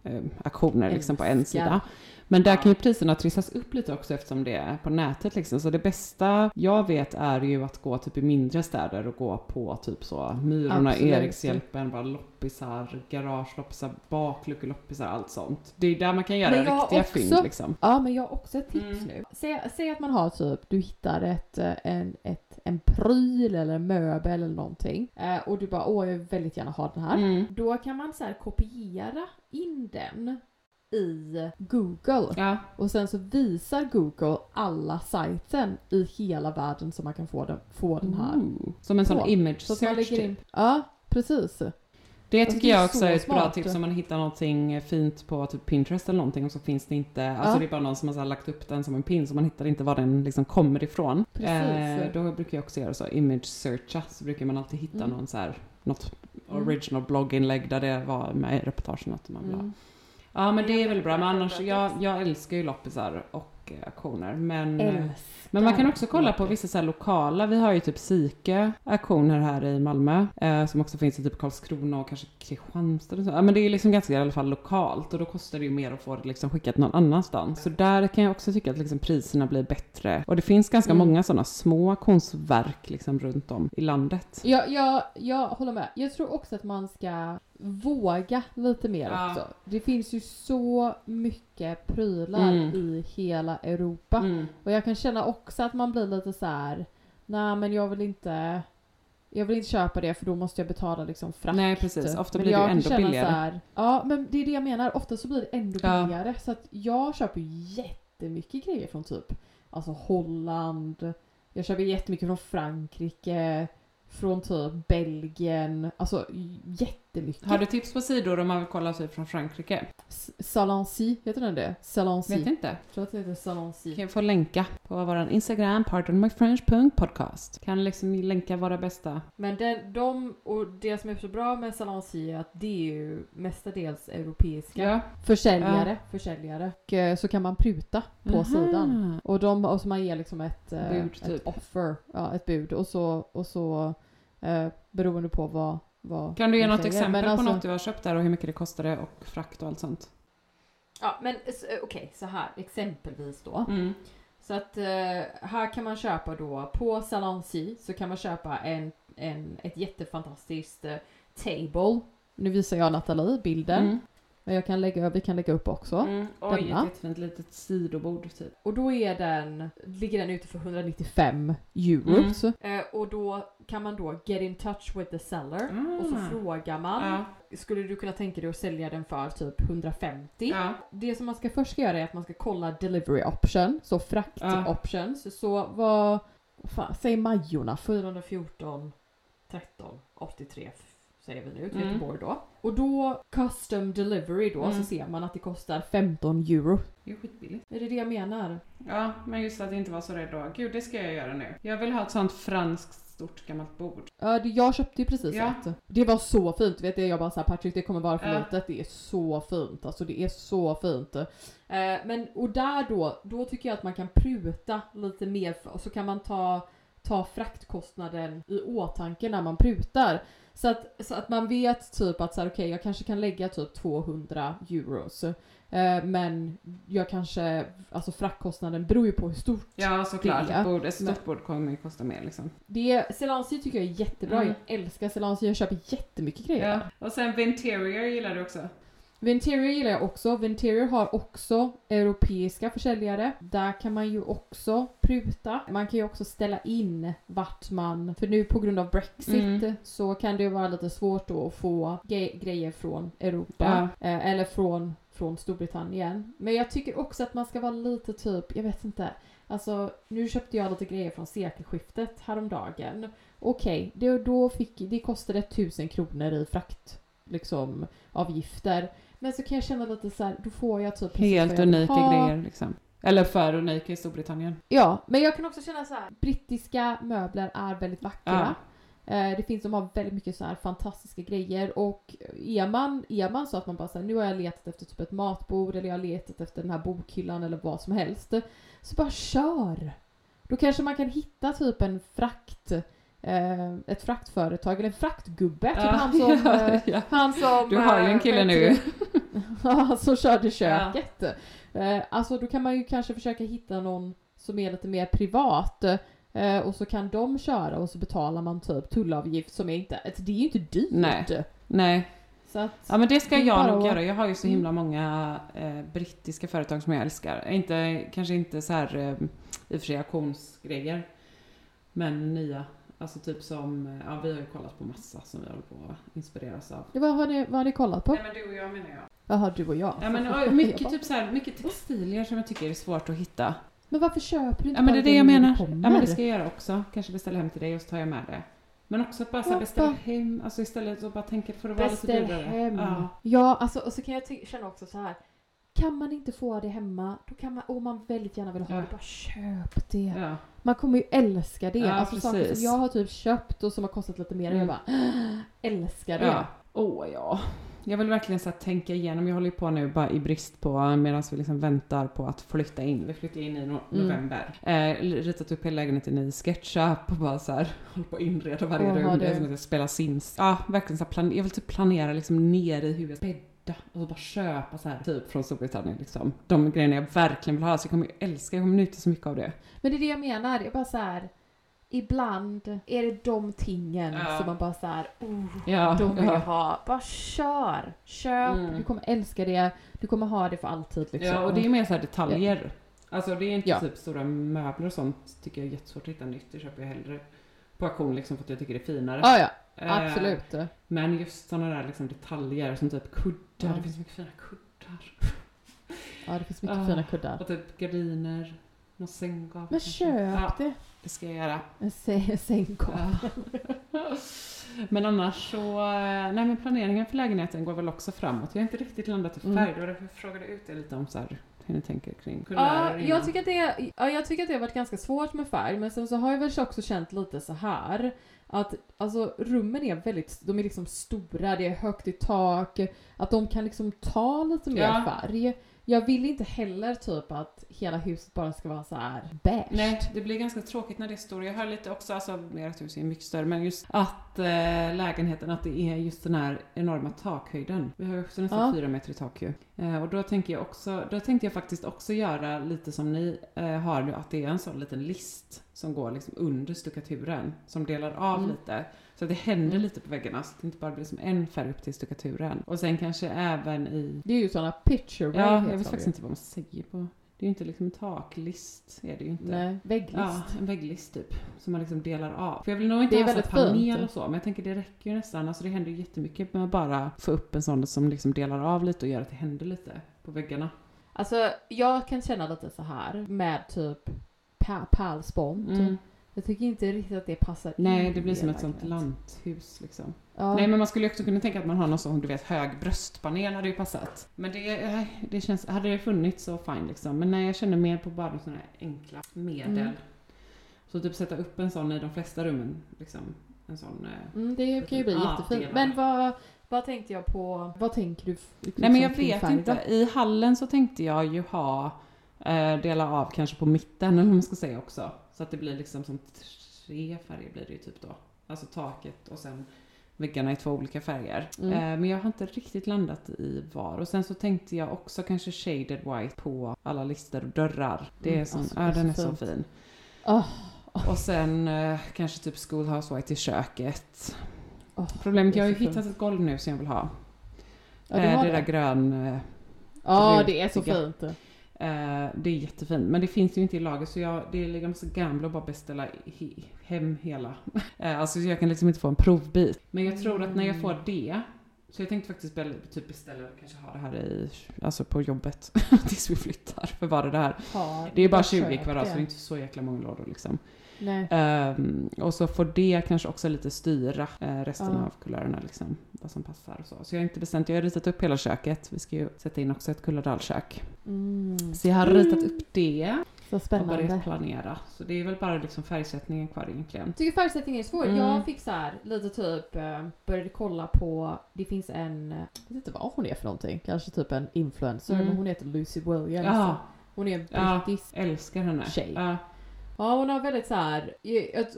eh, auktioner liksom på en sida. Men där kan ju priserna trissas upp lite också eftersom det är på nätet liksom. Så det bästa jag vet är ju att gå typ i mindre städer och gå på typ så Myrorna, Absolut. Erikshjälpen, bara loppisar, garageloppisar, bakluckeloppisar, allt sånt. Det är där man kan göra Men jag har riktiga också- fynd liksom. Ja, men jag har också ett tips Mm. nu. Säg, säg att man har typ, du hittar ett, eh, en, ett, en pryl eller en möbel eller någonting. Eh, och du bara, åh jag vill väldigt gärna ha den här. Mm. Då kan man så här kopiera in den i Google. Ja, Och sen så visar Google alla sajten i hela världen som man kan få den, få den här. Ooh. Som en sån image Så search typ. Ja, precis. Det Alltså, tycker det jag också så är ett bra smart. tips om man hittar någonting fint på typ Pinterest eller någonting och så finns det inte, alltså Ja. det är bara någon som har så lagt upp den som en pin så man hittar inte var den liksom kommer ifrån. Precis. Eh, då brukar jag också göra så, image searcha, så brukar man alltid hitta Mm. någon så här, något Mm. original blogginlägg där det var med i reportagen att man vill ha. Mm. Ja men Det är väl bra, men annars, jag, jag älskar ju loppisar och auktioner men eh, Älskar men man kan också kolla på vissa så lokala, vi har ju typ Sike auktioner här i Malmö, eh, som också finns i typ Karlskrona och kanske Kristianstad och så. Ja men det är liksom ganska i alla fall lokalt och då kostar det ju mer att få det liksom skickat någon annanstans. Så där kan jag också tycka att liksom priserna blir bättre. Och det finns ganska Mm. många sådana små konstverk liksom runt om i landet. Ja, jag, jag håller med. Jag tror också att man ska våga lite mer Ja. också. Det finns ju så mycket prylar Mm. i hela Europa. Mm. Och jag kan känna också att man blir lite så här. nej men jag vill inte jag vill inte köpa det för då måste jag betala liksom frakt. Nej precis, ofta Men blir det jag kan ändå billigare. Här, ja men det är det jag menar, ofta så blir det ändå Ja. billigare. Så att jag köper jättemycket grejer från typ alltså Holland, jag köper jättemycket från Frankrike, från typ Belgien, alltså jättemycket. Har du tips på sidor om man vill kolla typ från Frankrike? Salancy, heter den det? Salancy. Vet inte. Jag tror att det heter Salancy. Kan jag få länka på vår Instagram, pardonmyfrench.podcast. Kan liksom länka våra bästa. Men den, de, och det som är så bra med Salancy är att det är ju mestadels europeiska Ja. försäljare. försäljare. Och eh, så kan man pruta på Aha. sidan. Och, de, och så man ger liksom ett, eh, Bud, ett typ. offer, ja, ett bud. Och så, och så eh, beroende på vad, vad Kan du ge något säger. exempel Men alltså- på något du har köpt där och hur mycket det kostade och frakt och allt sånt? Ja men eh, okej, så här exempelvis då. Mm. Så att eh, här kan man köpa då på Salancy så kan man köpa en, en, ett jättefantastiskt eh, table. Nu visar jag Nathalie bilden. Mm. Jag kan lägga, vi kan lägga upp också. Mm. Oj, Denna. ett jättefint litet sidobord typ. Och då är den, ligger den ute för 195 euros. Eh, och då kan man då get in touch with the seller och så Ah. frågar man, Ja, skulle du kunna tänka dig att sälja den för typ 150? ja. Det som man ska först ska göra är att man ska kolla delivery option, så frakt Ja. options. Så vad, fan, säg Majorna 414 13 83 f- säger vi nu till Mm. Göteborg då. Och då custom delivery då Mm. så ser man att det kostar 15 euro. Det är skitbilligt. Är det det jag menar? Ja, men just att inte vara så rädd då. Gud, det ska jag göra nu. Jag vill ha ett sånt franskt stort gammalt bord. Ja, jag köpte ju precis Ja. ett. Det var så fint, vet du, jag bara såhär Patrick det kommer vara för litet, det är så fint, alltså det är så fint. Eh, men och där då, då tycker jag att man kan pruta lite mer för, och så kan man ta, ta fraktkostnaden i åtanke när man prutar. Så att, så att man vet typ att så här, okej jag kanske kan lägga typ 200 euros. Eh, men jag kanske, alltså fraktkostnaden beror ju på hur stort Ja, såklart. Det. Ett, bord, ett stort bord kommer ju kosta mer liksom. det, Celansi tycker jag är jättebra, Mm. jag älskar Celansi, jag köper jättemycket grejer. Ja. Och sen Venterior gillar du också. Venterior gillar jag också. Venterior har också europeiska försäljare. Där kan man ju också pruta. Man kan ju också ställa in vart man, för nu på grund av Brexit Mm. så kan det ju vara lite svårt då att få ge- grejer från Europa. Eh, eller från, från Storbritannien. Men jag tycker också att man ska vara lite typ, jag vet inte. Alltså nu köpte jag lite grejer från sekelskiftet häromdagen. Okej, det, då fick, det kostade 1000 kronor i frakt liksom avgifter. Men så kan jag känna lite så här, då får jag typ Helt unika ha. grejer liksom. Eller för unika i Storbritannien. Ja, men jag kan också känna så här, brittiska möbler är väldigt vackra. Eh, Det finns som har väldigt mycket så här fantastiska grejer och är man, är man så att man bara säger nu har jag letat efter typ ett matbord eller jag har letat efter den här bokhyllan eller vad som helst. Så bara kör! Då kanske man kan hitta typ en frakt, ett fraktföretag eller en fraktgubbe. Typ Ja, han som, ja, eh, ja. han som... Du har ju en eh, kille nu. som körde köket. Eh, alltså då kan man ju kanske försöka hitta någon som är lite mer privat. Eh, och så kan de köra och så betalar man typ tullavgift som är inte, alltså det är ju inte dyrt. Nej. Nej. Så att, Ja men det ska jag nog göra. Jag har ju så Mm. himla många eh, brittiska företag som jag älskar. Inte, kanske inte så här eh, i och för sig auktionsgrejer. Men nya. Alltså typ som, eh, ja vi har ju kollat på massa som vi håller på att inspireras av. ja, vad, har ni, vad har ni kollat på? Nej men du och jag menar jag. Jaha, du och jag. Ja men mycket typ så här, mycket textilier som jag tycker är svårt att hitta. Men varför köper du inte Ja men det är det jag menar. kommer? Ja men det ska jag göra också. Kanske beställa hem till dig och så tar jag med det. Men också att bara så här Ja, beställa hem, alltså istället så bara tänka för att vara lite Beställ dyrare. hem. Ja. Ja. alltså och så kan jag känna också så här. Kan man inte få det hemma, då kan man, om man väldigt gärna vill ha Ja. det, bara köp det. Ja. Man kommer ju älska det. Ja, alltså saker precis. som jag har typ köpt och som har kostat lite mer och jag Mm. bara älskar det. Ja. Åh ja. Jag vill verkligen så tänka igenom. Jag håller ju på nu bara i brist på medan vi liksom väntar på att flytta in. Vi flyttar in i no- Mm. november. Eh, ritat upp hela lägenheten i SketchUp och bara så här håller på att inreda varje Åh, rum. Det är som att jag spelar Sims. Ja, verkligen så plan- Jag vill typ planera liksom ner i huvudet. Bädda och så bara köpa så här typ från Storbritannien liksom. De grejerna jag verkligen vill ha. Så jag kommer ju älska, jag kommer njuta så mycket av det. Men det är det jag menar. Jag bara så här. Ibland är det de tingen Ja. som man bara så här, oh, Ja, de vill jag ja. ha. Bara kör! Köp! Mm. Du kommer älska det. Du kommer ha det för alltid liksom. Ja, och det är mer så här detaljer. Alltså det är inte typ stora möbler och sånt tycker jag är jättesvårt att hitta nytt. Det köper jag hellre på auktion liksom för att jag tycker det är finare. Ja, ja. Eh, Absolut. Men just sådana där liksom detaljer som typ kuddar. Ja. Det finns mycket fina kuddar. Ja, det finns mycket Ah. fina kuddar. Och typ gardiner. Någon sänggavel Men köp Ja, det. det ska jag göra. En sä- sängkavel. Ja. Men annars så, eh, nej men planeringen för lägenheten går väl också framåt. Jag har inte riktigt landat i färg. Mm. Det var därför jag frågade ut er lite om så här, hur ni tänker kring Ja, jag tycker, att det, ja, jag tycker att det har varit ganska svårt med färg, men sen så har jag väl också känt lite så här att alltså rummen är väldigt, de är liksom stora, det är högt i tak, att de kan liksom ta lite mer Ja. färg. Jag vill inte heller typ att hela huset bara ska vara så här beige. Nej, det blir ganska tråkigt när det är stort. Jag hör lite också, alltså ert hus är mycket större, men just att eh, lägenheten, att det är just den här enorma takhöjden. Vi har ju också nästan Ja. fyra meter i tak ju. Eh, och då tänker jag också, då tänkte jag faktiskt också göra lite som ni eh, har nu, att det är en sån liten list som går liksom under stuckaturen, som delar av Mm. lite. Så att det händer lite på väggarna, så att det inte bara blir som en färg upp till stuckaturen. Och sen kanske även i Det är ju såna picture Ja, jag vet faktiskt inte vad man säger på. Det är ju inte liksom en taklist, är det ju inte. Nej, vägglist. Ja, en vägglist typ. Som man liksom delar av. För jag vill nog inte ha så panel och så, men jag tänker det räcker ju nästan. Alltså det händer ju jättemycket med att bara få upp en sån som liksom delar av lite och gör att det händer lite på väggarna. Alltså jag kan känna lite så här med typ pärlspont. Mm. Jag tycker inte riktigt att det passar Nej, in det blir som ett sånt lanthus liksom. Ja. Nej, men man skulle också kunna tänka att man har någon sån, du vet, hög bröstpanel hade ju passat. Men det, det känns, hade det funnits så fine liksom. Men nej, jag känner mer på bara sådana här enkla medel. Mm. Så typ sätta upp en sån i de flesta rummen, liksom. En sån... Eh, Mm, det kan ju bli Ja, jättefint. Men vad, vad tänkte jag på? Vad tänker du? liksom Nej men jag vet inte. då? I hallen så tänkte jag ju ha eh, dela av kanske på mitten eller vad man ska säga också. Så att det blir liksom som tre färger blir det ju typ då. Alltså taket och sen väggarna i två olika färger. Mm. Eh, men jag har inte riktigt landat i var. Och sen så tänkte jag också kanske shaded white på alla lister och dörrar. Det är Mm, sån, alltså, ja den är så fint. fin. Åh, Och sen eh, kanske typ schoolhouse white i köket. åh, Problemet, jag har ju fint. hittat ett golv nu som jag vill ha. Ja, eh, det det. där grön eh, Ja, det är så fint. Eh, det är jättefint, men det finns ju inte i lager så jag, det ligger så gamla att bara beställa he, hem hela. Eh, alltså så jag kan liksom inte få en provbit. Men jag tror att när jag får det, så jag tänkte faktiskt typ beställa och kanske ha det här i, alltså på jobbet tills vi flyttar. För är det här? Ja, Det är bara jag 20 köper kvadrat så det är inte så jäkla många lådor liksom. Ehm, och så får det kanske också lite styra eh, resten Ja. av kulörerna liksom. Vad som passar och så. Så jag har inte bestämt, jag har ritat upp hela köket. Vi ska ju sätta in också ett kullardallkök. Mm. Så jag har ritat upp det. Så och spännande. börjat planera. Så det är väl bara liksom färgsättningen kvar egentligen. Jag tycker färgsättningen är svår. Mm. Jag fick så här lite typ, eh, började kolla på, det finns en, eh, jag vet inte vad hon är för någonting, kanske typ en influencer, Mm. men hon heter Lucy Williams. Ja, Hon är en Ja. brittisk älskar henne. Tjej. Ja, Ja, hon har väldigt så här,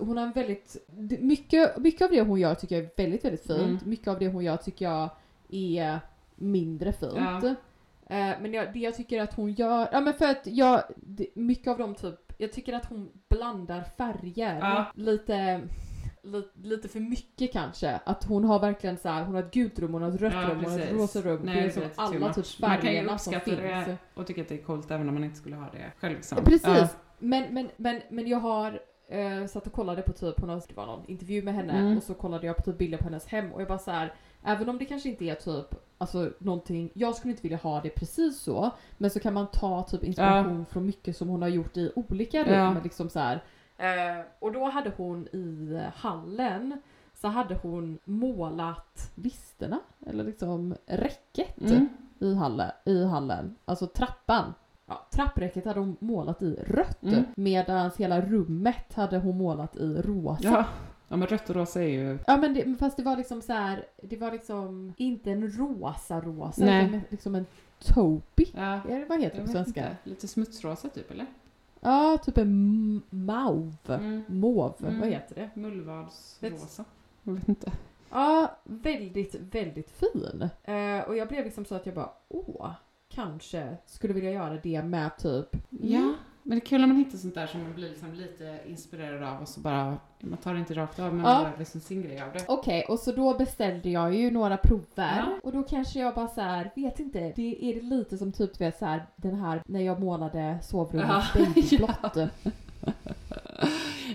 hon har en väldigt, mycket, mycket av det hon gör tycker jag är väldigt, väldigt fint. Mm. Mycket av det hon gör tycker jag är mindre fint. Ja. Eh, men jag, det jag tycker att hon gör, ja men för att jag, mycket av dem typ, jag tycker att hon blandar färger Ja. lite, lite, lite för mycket kanske. Att hon har verkligen så här, hon har ett gult rum, hon har ett rött Ja, rum, hon har ett precis. rosa rum. Nej, det är som är lite too alla much. typ Man kan ju färgerna som uppskatta finns. det och tycka att det är coolt även om man inte skulle ha det själv. Liksom. Precis. Ja. Men, men, men, men jag har eh, satt och kollade på typ, hon har, det var någon intervju med henne Mm. och så kollade jag på typ bilder på hennes hem och jag bara så här. Även om det kanske inte är typ, alltså någonting, jag skulle inte vilja ha det precis så. Men så kan man ta typ inspiration från mycket som hon har gjort i olika rum. Ja. Liksom så här. Eh, och då hade hon i hallen så hade hon målat listerna, eller liksom räcket Mm. i, hallen, i hallen. Alltså trappan. Ja, trappräcket hade hon målat i rött Mm. medan hela rummet hade hon målat i rosa. Ja. ja, men rött och rosa är ju... Ja men det, fast det var liksom så här, det var liksom inte en rosa rosa Nej. utan liksom en taupey. Ja, Är det, vad heter det på svenska? inte. Lite smutsrosa typ eller? Ja, typ en m- mauve. Mm. Mauve, Mm. vad heter det? Mullvadsrosa. Jag vet inte. Ja, väldigt, väldigt fin. Eh, och jag blev liksom så att jag bara, åh, kanske skulle vilja göra det med typ... Ja, men det är kul när man hittar sånt där som man blir liksom lite inspirerad av och så bara, man tar det inte rakt av men Ja. man gör liksom sin grej av det. Okej, och så då beställde jag ju några prover Ja. och då kanske jag bara så här, vet inte, det är det lite som typ vet så här, den här när jag målade sovrummet Ja. babyblått.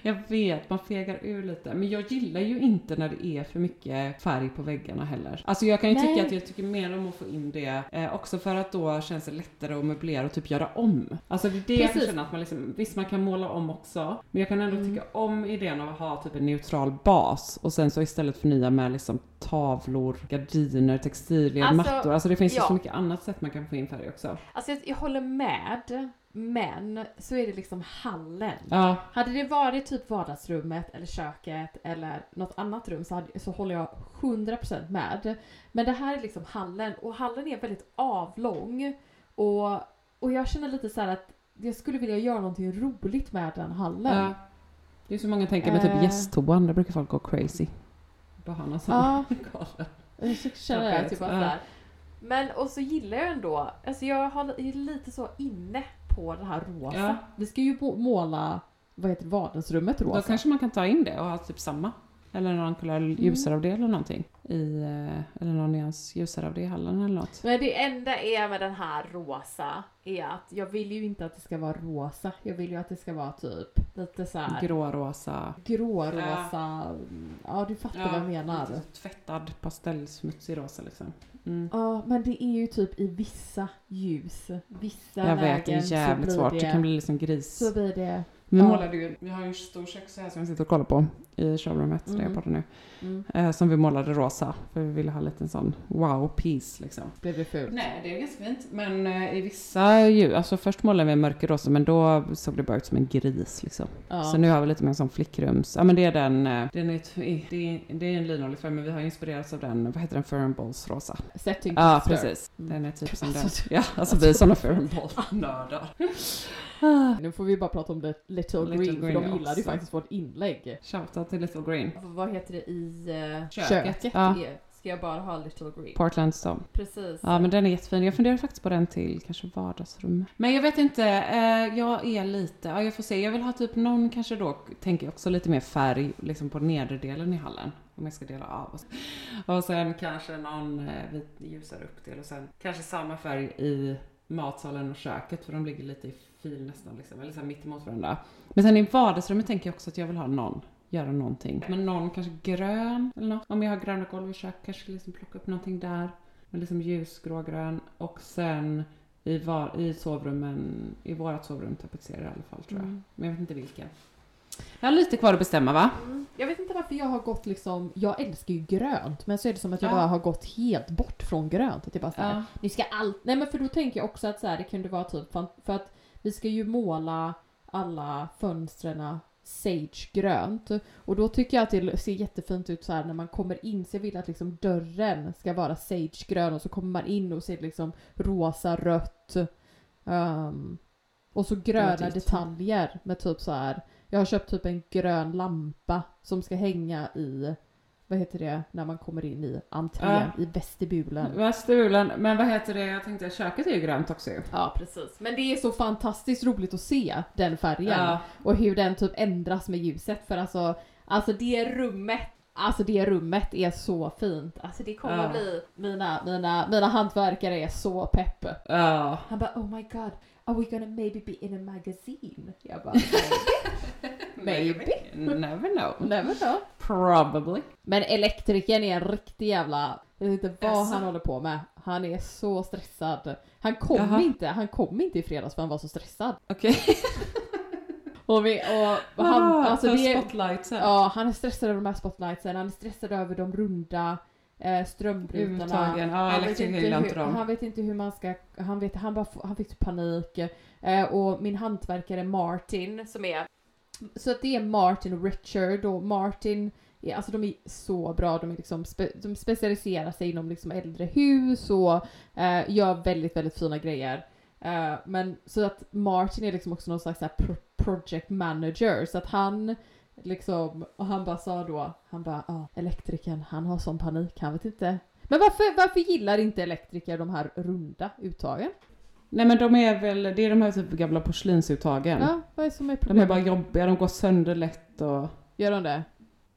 Jag vet, man fegar ur lite. Men jag gillar ju inte när det är för mycket färg på väggarna heller. Alltså jag kan ju Nej. tycka att jag tycker mer om att få in det, eh, också för att då känns det lättare att möblera och typ göra om. Alltså det är det jag Precis. känna att man liksom, visst man kan måla om också, men jag kan ändå Mm. tycka om idén av att ha typ en neutral bas och sen så istället förnya med liksom tavlor, gardiner, textilier, Alltså, mattor. Alltså det finns ju ja. så mycket annat sätt man kan få in färg också. Alltså jag, jag håller med, men så är det liksom hallen. Ja, Hade det varit typ vardagsrummet eller köket eller något annat rum så, hade, så håller jag 100% med. Men det här är liksom hallen och hallen är väldigt avlång Och, och jag känner lite så här att jag skulle vilja göra någonting roligt med den hallen. Ja. Det är så många tänker med typ Eh. gästtoan, där brukar folk gå crazy. Bara ha någon sån Ja. Jag känner typ Ja. Men och så gillar jag ändå, alltså jag har, lite så inne på det här rosa. Ja. Vi ska ju må- måla, vad heter vardagsrummet rosa. Då kanske man kan ta in det och ha typ samma. Eller någon kulör Mm. ljusare av det eller någonting. I, eh, eller någon nyans ljusare av det i hallen eller något. Men det enda är med den här rosa är att jag vill ju inte att det ska vara rosa. Jag vill ju att det ska vara typ lite så här Grårosa. grårosa. Ja, du fattar vad jag menar. lite tvättad pastellsmutsig rosa liksom. Mm. Ja, men det är ju typ i vissa ljus. Vissa Jag lägen vet, det är så jävligt blir svårt. Det, kan bli liksom gris. Så blir det... Vi Ja. målade ju, vi har ju en stor köksö som vi sitter och kollar på i showroomet där Mm. jag poddar nu. Mm, Eh, som vi målade rosa. För vi ville ha lite en sån wow-piece liksom. blev det fult. Nej, det är ganska fint. Men eh, i vissa ljus, alltså först målade vi mörkerrosa men då såg det bara ut som en gris liksom. Ja. Så nu har vi lite mer som flickrums, ja men det är den, eh, den är, det är, det är en linoljetröja men vi har inspirerats av den, vad heter den, Fernballs rosa. Setting Ja poster. precis, den är typ som Alltså, den. Ja, alltså vi är sådana Fernball-nördar. Nu får vi bara prata om The Little, Little Green, för Green de gillade ju faktiskt vårt inlägg. Shoutout till Little Green. Vad heter det i uh, Köket. köket? Ja. Ska jag bara ha Little Green? Portland Stone. Precis. Ja men den är jättefin. Jag funderar faktiskt på den till kanske vardagsrummet. Men jag vet inte, eh, jag är lite, ja jag får se. Jag vill ha typ någon kanske då, tänker jag också lite mer färg liksom på nedre delen i hallen. Om jag ska dela av. oss. Och sen kanske någon eh, vit ljusare uppdel och sen kanske samma färg i matsalen och köket för de ligger lite i fil nästan liksom, eller så mitt emot varandra. Men sen i vardagsrummet tänker jag också att jag vill ha någon, göra någonting. Men någon kanske grön eller något. Om jag har gröna golv i köket kanske liksom plocka upp någonting där. Men liksom ljusgrågrön och sen i, var, i sovrummen, i vårat sovrum tapetserar i alla fall tror jag. Mm. Men jag vet inte vilken. Jag har lite kvar att bestämma va? Mm. Jag vet inte varför jag har gått liksom, jag älskar ju grönt men så är det som att jag Ja. bara har gått helt bort från grönt. Att jag bara så här, Ja. Ni ska allt, nej men för då tänker jag också att så här, det kunde vara typ, för att vi ska ju måla alla fönstren sagegrönt. Och då tycker jag att det ser jättefint ut så här när man kommer in, så jag vill att liksom dörren ska vara sagegrön och så kommer man in och ser liksom rosa, rött. ehm, och så gröna detaljer med typ så här. jag har köpt typ en grön lampa som ska hänga i, vad heter det, när man kommer in i entrén, i vestibulen. Västerbulen, men vad heter det? Jag tänkte köket är ju grönt också. Ja precis. Men det är så fantastiskt roligt att se den färgen. Ja. Och hur den typ ändras med ljuset. För alltså, alltså det rummet Alltså det rummet är så fint. Alltså det kommer Ja. bli, mina, mina, mina hantverkare är så pepp. Ja. Han bara oh my god, are we gonna maybe be in a magazine? Jag bara maybe. Never know. Never know. Probably. Men elektrikern är en riktig jävla, jag vet inte vad Jaså? han håller på med. Han är så stressad. Han kom Jaha. inte, han kom inte i fredags för han var så stressad. Okej. Och, vi, och han, Ah, alltså det, spotlights här. ja, han är stressad över de här spotlightsen, han är stressad över de runda eh, strömbrytarna. Uttagen. Ja, han, vet inte hur, dem. han vet inte hur man ska, han, vet, han, bara, han fick panik. Eh, och min hantverkare Martin som är, så att det är Martin och Richard och Martin alltså de är så bra, de, är liksom spe, de specialiserar sig inom liksom äldre hus och eh, gör väldigt, väldigt fina grejer. Eh, men så att Martin är liksom också någon slags så här pro- project manager så att han liksom, och han bara sa då, han bara ja, elektrikern han har sån panik, han vet inte. Men varför, varför gillar inte elektriker de här runda uttagen? Nej men de är väl, det är de här typ gamla porslinsuttagen. Ja, vad är det som är De är problemet? bara jobbiga, de går sönder lätt och... Gör de det?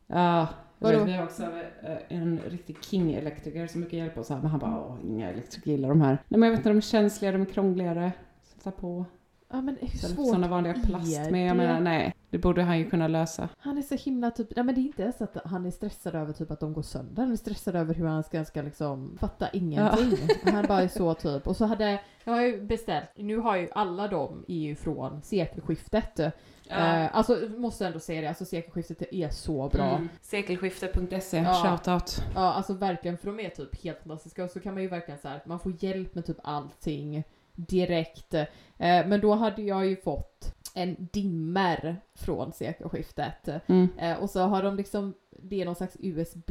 Ja, jag Vadå? vet, vi har också eh, en riktig king-elektriker som brukar hjälpa oss här, men han bara åh, inga elektriker gillar de här. Nej men jag vet inte, de är känsliga, de är krångligare. Sätta på. Ja men hur Istället för svårt sådana vanliga är plast. Men jag det? menar nej, det borde han ju kunna lösa. Han är så himla typ, nej men det är inte ens att han är stressad över typ att de går sönder. Han är stressad över hur han ska, ska liksom fatta ingenting. Han bara är så typ. Och så hade, jag har ju beställt, nu har ju alla de är ju från sekelskiftet. Eh, alltså måste ändå säga det, alltså sekelskiftet är så bra. Mm. Sekelskifte.se, Ja. shoutout. Ja alltså verkligen för de är typ helt fantastiska och så kan man ju verkligen så här, man får hjälp med typ allting direkt. Eh, men då hade jag ju fått en dimmer från sekelskiftet. Mm. Eh, och så har de liksom, det är någon slags USB,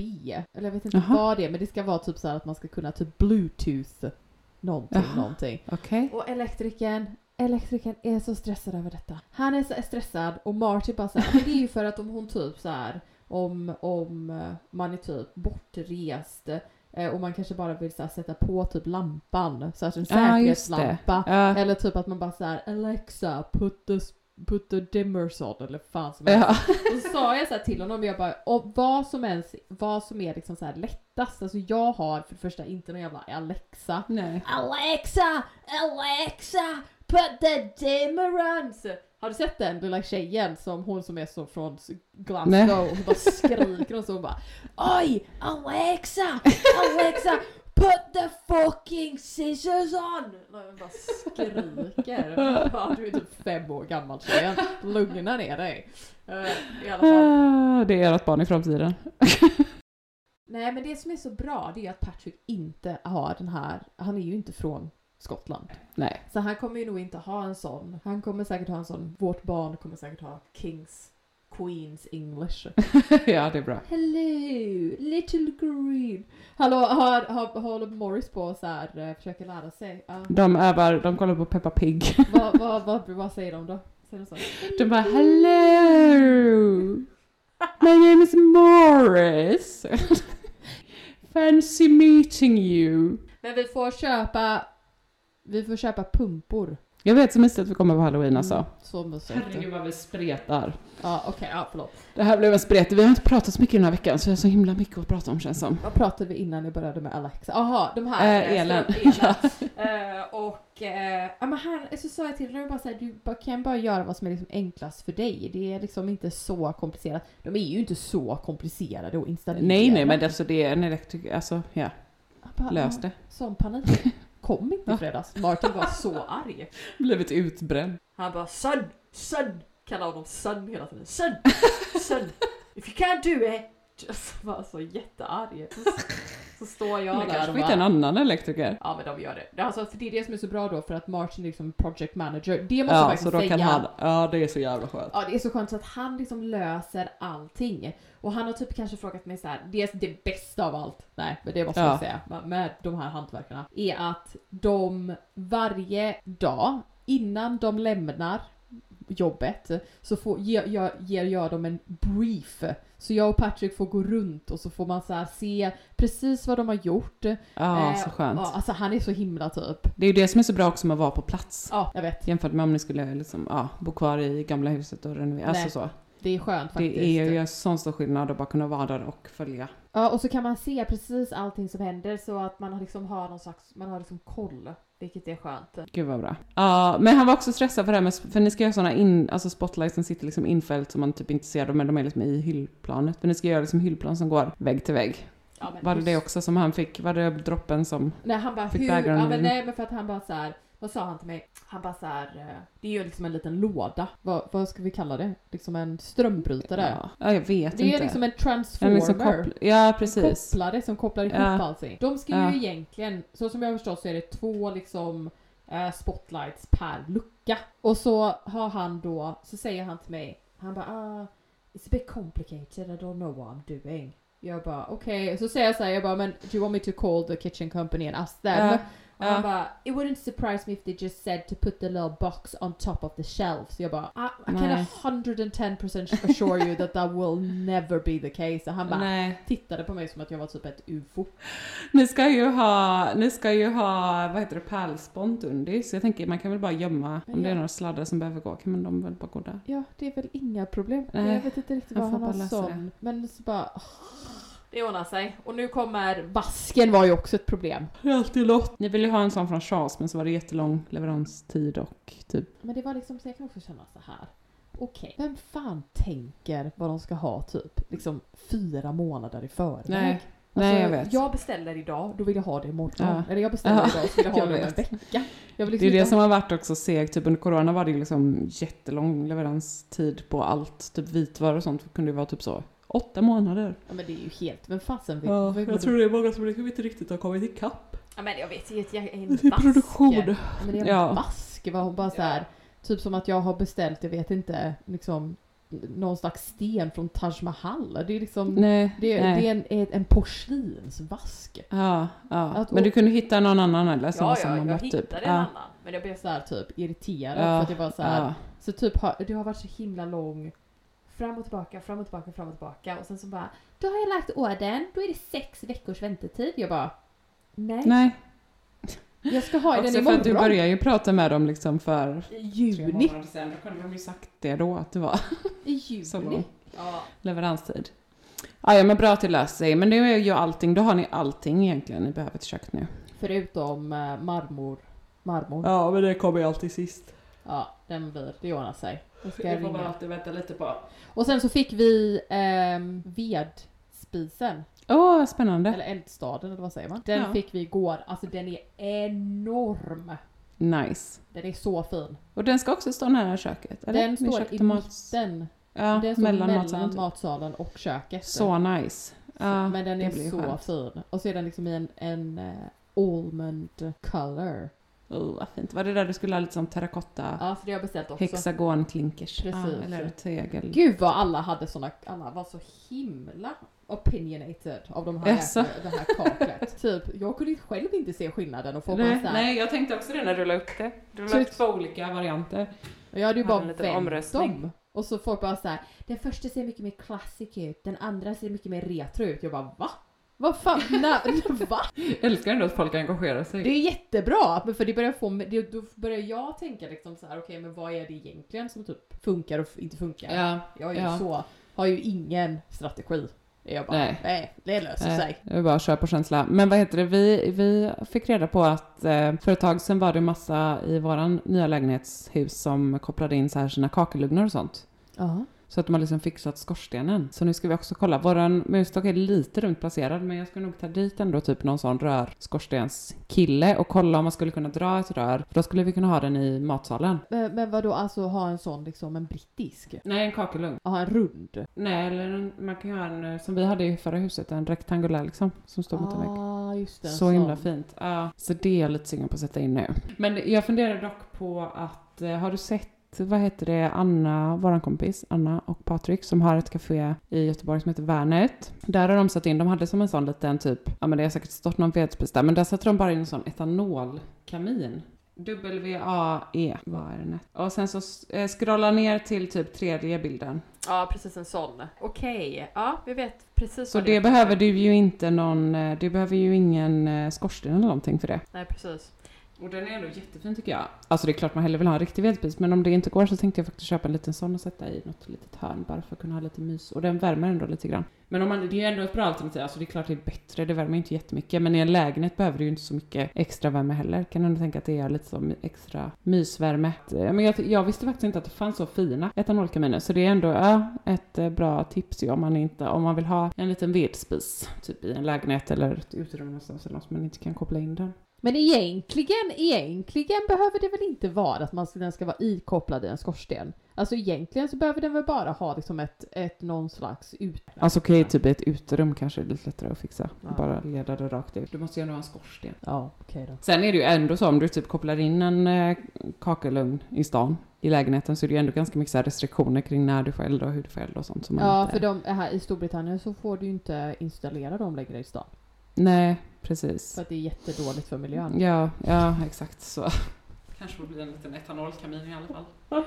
eller jag vet inte Jaha. vad det är, men det ska vara typ så att man ska kunna typ bluetooth någonting, någonting. Okej. Och elektrikern, elektrikern är så stressad över detta. Han är så stressad och Marty bara så här, men det är ju för att om hon typ så här om, om eh, man är typ bortrest och man kanske bara vill här, sätta på typ lampan, så en säkerhetslampa. Ja. Eller typ att man bara så här Alexa, put the, put the dimmers on eller fan som helst. Ja. Och så sa jag så här till honom, jag bara, och vad som ens, vad som är liksom så lättast, alltså jag har för det första inte någon jävla Alexa. Nej. Alexa, Alexa, put the dimmer on! Har du sett den lilla tjejen som hon som är så från Glasgow, Nej. hon bara skriker och så hon bara Oj! Alexa! Alexa! Put the fucking scissors on! Och hon bara skriker. Bara, du är typ fem år gammal tjejen, lugna ner dig. Eh, I alla fall. Ah, Det är ert barn i framtiden. Nej men det som är så bra det är att Patrick inte har den här, han är ju inte från Skottland. Nej. Så han kommer ju nog inte ha en sån. Han kommer säkert ha en sån, vårt barn kommer säkert ha Kings Queens English. ja, det är bra. Hello, little green. Hallå, har, har, håller Morris på så här, eh, försöker lära sig? Ja. De övar, de kollar på Peppa Pig. vad, vad, vad, vad säger de då? Säger de så? De bara hello! My name is Morris. Fancy meeting you. Men vi får köpa, vi får köpa pumpor. Jag vet så mysigt att vi kommer på halloween alltså. Mm, så mysigt. Herregud vad vi spretar. Ja okej, ja förlåt. Det här blev en spret. Vi har inte pratat så mycket den här veckan så jag har så himla mycket att prata om känns som. Vad pratade vi innan jag började med Alexa? Jaha, de här Eh, elen. elen. Eh, och eh, ja, men han, så sa jag till honom bara så här, du bara, kan bara göra vad som är liksom enklast för dig. Det är liksom inte så komplicerat. De är ju inte så komplicerade att installera. Nej nej men alltså det är en elektriker, alltså ja. Jag bara, Lös ja, det. Sån panik. Kom inte i fredags. Martin var så arg. Blivit utbränd. Han bara son, son. Kallar honom son hela tiden. Son, son. If you can't do it. Just var så jättearg. Så, står jag Men där kanske och bara, en annan elektriker. Ja men de gör det. Alltså, för det är det som är så bra då för att Martin är liksom project manager. Det måste Ja faktiskt så då säga. kan han, ja det är så jävla skönt. Ja det är så skönt så att han liksom löser allting. Och han har typ kanske frågat mig så här, det är det bästa av allt, nej men det måste Ja. jag säga, med de här hantverkarna, är att de varje dag innan de lämnar jobbet så får, ger, gör, ger jag dem en brief. Så jag och Patrick får gå runt och så får man så här se precis vad de har gjort. Ja Eh, så skönt. Ja, alltså han är så himla typ. Det är ju det som är så bra också med att vara på plats. Ja, jag vet. Jämfört med om ni skulle liksom, ja, bo kvar i gamla huset och renovera. Alltså så. Det är skönt faktiskt. Det är ju sån stor skillnad att bara kunna vara där och följa. Ja, och så kan man se precis allting som händer så att man har liksom har någon slags, man har liksom koll. Vilket är skönt. Gud vad bra. Ja, men han var också stressad för det här med, för ni ska göra såna in, alltså spotlights som sitter liksom infällt som man typ inte ser dem, men de är liksom i hyllplanet. För ni ska göra liksom hyllplan som går vägg till vägg. Ja, men Var det hur- det också som han fick? Var det droppen som... Nej, han bara Fick hur, ja, men nej men för att han bara så här. Vad sa han till mig? Han bara så här. eh, Det är ju liksom en liten låda. Vad, vad ska vi kalla det? Liksom en strömbrytare. Ja, ja, jag vet det inte. är liksom en En transformer. liksom koppl- ja, precis. Kopplare som kopplar ihop Ja. allting. De ska Ja. ju egentligen, så som jag har förstått så är det två liksom eh, spotlights per lucka. Och så har han då, så säger han till mig, han bara ah, it's a bit complicated, I don't know what I'm doing. Jag bara okej, så säger jag så här, jag bara men do you want me to call the kitchen company and ask them? Ja, Och han bara it wouldn't surprise me if they just said to put the little box on top of the shelf. Så jag bara I, I can Nej. 110% assure you that that will never be the case. Och han bara Nej. tittade på mig som att jag var typ ett ufo. Ni ska ju ha, ni ska ju ha, vad heter det, pärlspont under. Så jag tänker man kan väl bara gömma, om det är några sladdar som behöver gå, kan man de väl bara gå där. Ja, det är väl inga problem. Nej, jag vet inte riktigt vad han har sån. Men så bara... Det ordnar sig. Och nu kommer vasken var ju också ett problem. Det är alltid något. Ni ville ju ha en sån från Charles men så var det jättelång leveranstid och typ, Men det var liksom, så jag kan också känna så här. Okej, vem fan tänker vad de ska ha typ liksom fyra månader i förväg? Nej, nej, jag vet. Jag beställer idag, då vill jag ha det imorgon. Ja. Eller jag beställer Ja, idag, så vill jag ha jag det om en vecka. Vill det liksom är det som har varit också segt, typ under corona var det ju liksom jättelång leveranstid på allt, typ vitvaror och sånt kunde ju vara typ så åtta månader. Ja men det är ju helt, men fasen vill... Ja, jag tror det är många som liksom inte riktigt har kommit ikapp. Ja men jag vet, jag, jag är en Det är vask. produktion. Ja, men det är en Ja. vask. Var hon bara så här, typ som att jag har beställt, jag vet inte, liksom någon slags sten från Taj Mahal. Det är liksom, Nej, det, nej. det är en, en porslinsvask. Ja, ja. Att- Men du kunde hitta någon annan eller? Som, som har mått typ. ja. annan. Men jag blev så här typ irriterad för Ja, att det var så här, ja. så typ har, det har varit så himla lång fram och tillbaka, fram och tillbaka, fram och tillbaka och sen så bara då har jag lagt ordern, då är det sex veckors väntetid. Jag bara nej, Nej, jag ska ha den för imorgon. att du började ju prata med dem liksom för tre juni. månader sedan. Då kunde de ju sagt det då, att det var I så juni. lång Ja. leveranstid. Ja, ja, men bra att det löser sig. Men det är ju allting, då har ni allting egentligen ni behöver till kök nu. Förutom eh, marmor. Marmor. Ja, men det kommer ju alltid sist. Ja, den blir, det ordnar sig. Det får man alltid vänta lite på. Och sen så fick vi ehm, vedspisen. Åh, vad spännande. Eller eldstaden eller vad säger man? Den Ja. fick vi igår. Alltså den är enorm. Nice. Den är så fin. Och den ska också stå nära köket? Eller? Den Ni står i mitten. Ja, den står mellan, mellan, matsalen. typ. matsalen och köket. Så nice. Ja, Men den är så skönt. fin. Och så är den liksom i en, en eh, almond color. Oh, vad fint. Var det där du skulle ha lite som terrakotta? Ja, så det har jag beställt också. Hexagonklinkers. Precis. Ja, eller tegel. Gud vad alla hade såna, alla var så himla opinionated av de här, det här kaklet. typ, jag kunde själv inte se skillnaden och få Nej, här, nej, jag tänkte också det när du la upp det. Du la upp två olika varianter. Och jag hade ju bara vänt omröstning. dem. Och så folk bara så här, den första ser mycket mer classic ut, den andra ser mycket mer retro ut. Jag bara va? Vad fan, när, va? Älskar ändå att folk engagerar sig. Det är jättebra, för det börjar få det, då börjar jag tänka liksom så här, okej men vad är det egentligen som typ funkar och inte funkar? Ja, Jag är ju ja. så, har ju ingen strategi. Jag bara, Nej. nej, det löser Nej, sig. är bara köra på känsla. Men vad heter det, vi, vi fick reda på att eh, för ett tag sedan var det massa i våran nya lägenhetshus som kopplade in så här sina kakelugnar och sånt. Ja. Så att de har liksom fixat skorstenen. Så nu ska vi också kolla. Våran musstock är lite runt placerad men jag ska nog ta dit ändå typ någon sån rör skorstenskille och kolla om man skulle kunna dra ett rör. För då skulle vi kunna ha den i matsalen. Men, men vad då alltså ha en sån liksom en brittisk? Nej, en kakelugn. Ha en rund? Nej, eller en, man kan ju ha en eh, som vi hade i förra huset, en rektangulär liksom. Som står mot en vägg. ah, just det. en Så himla sån. fint. Ja, så det är jag lite sugen på att sätta in nu. Men jag funderar dock på att, eh, har du sett, vad heter det, Anna, våran kompis, Anna och Patrik som har ett café i Göteborg som heter Värnet. Där har de satt in, de hade som en sån liten typ, ja men det har säkert stått någon vedspis där, men där satte de bara in en sån etanolkamin. W-A-E Värnet. Och sen så eh, scrolla ner till typ tredje bilden. Ja, precis en sån. Okej, ja vi vet precis Så vad det behöver du ju inte någon, eh, du behöver ju ingen eh, skorsten eller någonting för det. Nej, precis. Och den är ändå jättefin tycker jag. Alltså det är klart man hellre vill ha en riktig vedspis men om det inte går så tänkte jag faktiskt köpa en liten sån och sätta i något litet hörn bara för att kunna ha lite mys. Och den värmer ändå lite grann. Men om man, det är ändå ett bra alternativ. Alltså det är klart det är bättre, det värmer inte jättemycket. Men i en lägenhet behöver du ju inte så mycket extra värme heller. Kan ändå tänka att det är lite som extra mysvärme. Eh, men jag, jag visste faktiskt inte att det fanns så fina etanolkaminer. Så det är ändå ja, ett eh, bra tips ju om man inte, om man vill ha en liten vedspis. Typ i en lägenhet eller ett uterum någonstans eller något men man inte kan koppla in den. Men egentligen, egentligen behöver det väl inte vara att man, ska- den ska vara ikopplad i en skorsten. Alltså egentligen så behöver den väl bara ha liksom ett, ett någon slags ut... Alltså okej, typ i ett uterum kanske är lite lättare att fixa. Ja. Bara leda det rakt ut. Du måste ju ändå ha en skorsten. Ja, okej då. Sen är det ju ändå så om du typ kopplar in en eh, kakelugn i stan i lägenheten så är det ju ändå ganska mycket så restriktioner kring när du får elda och hur du får elda och sånt. Som Ja, inte... för de, här i Storbritannien så får du ju inte installera dem längre i stan. Nej, precis. För att det är jättedåligt för miljön. Ja, ja exakt så. Kanske får bli en liten etanolkamin i alla fall. Ja,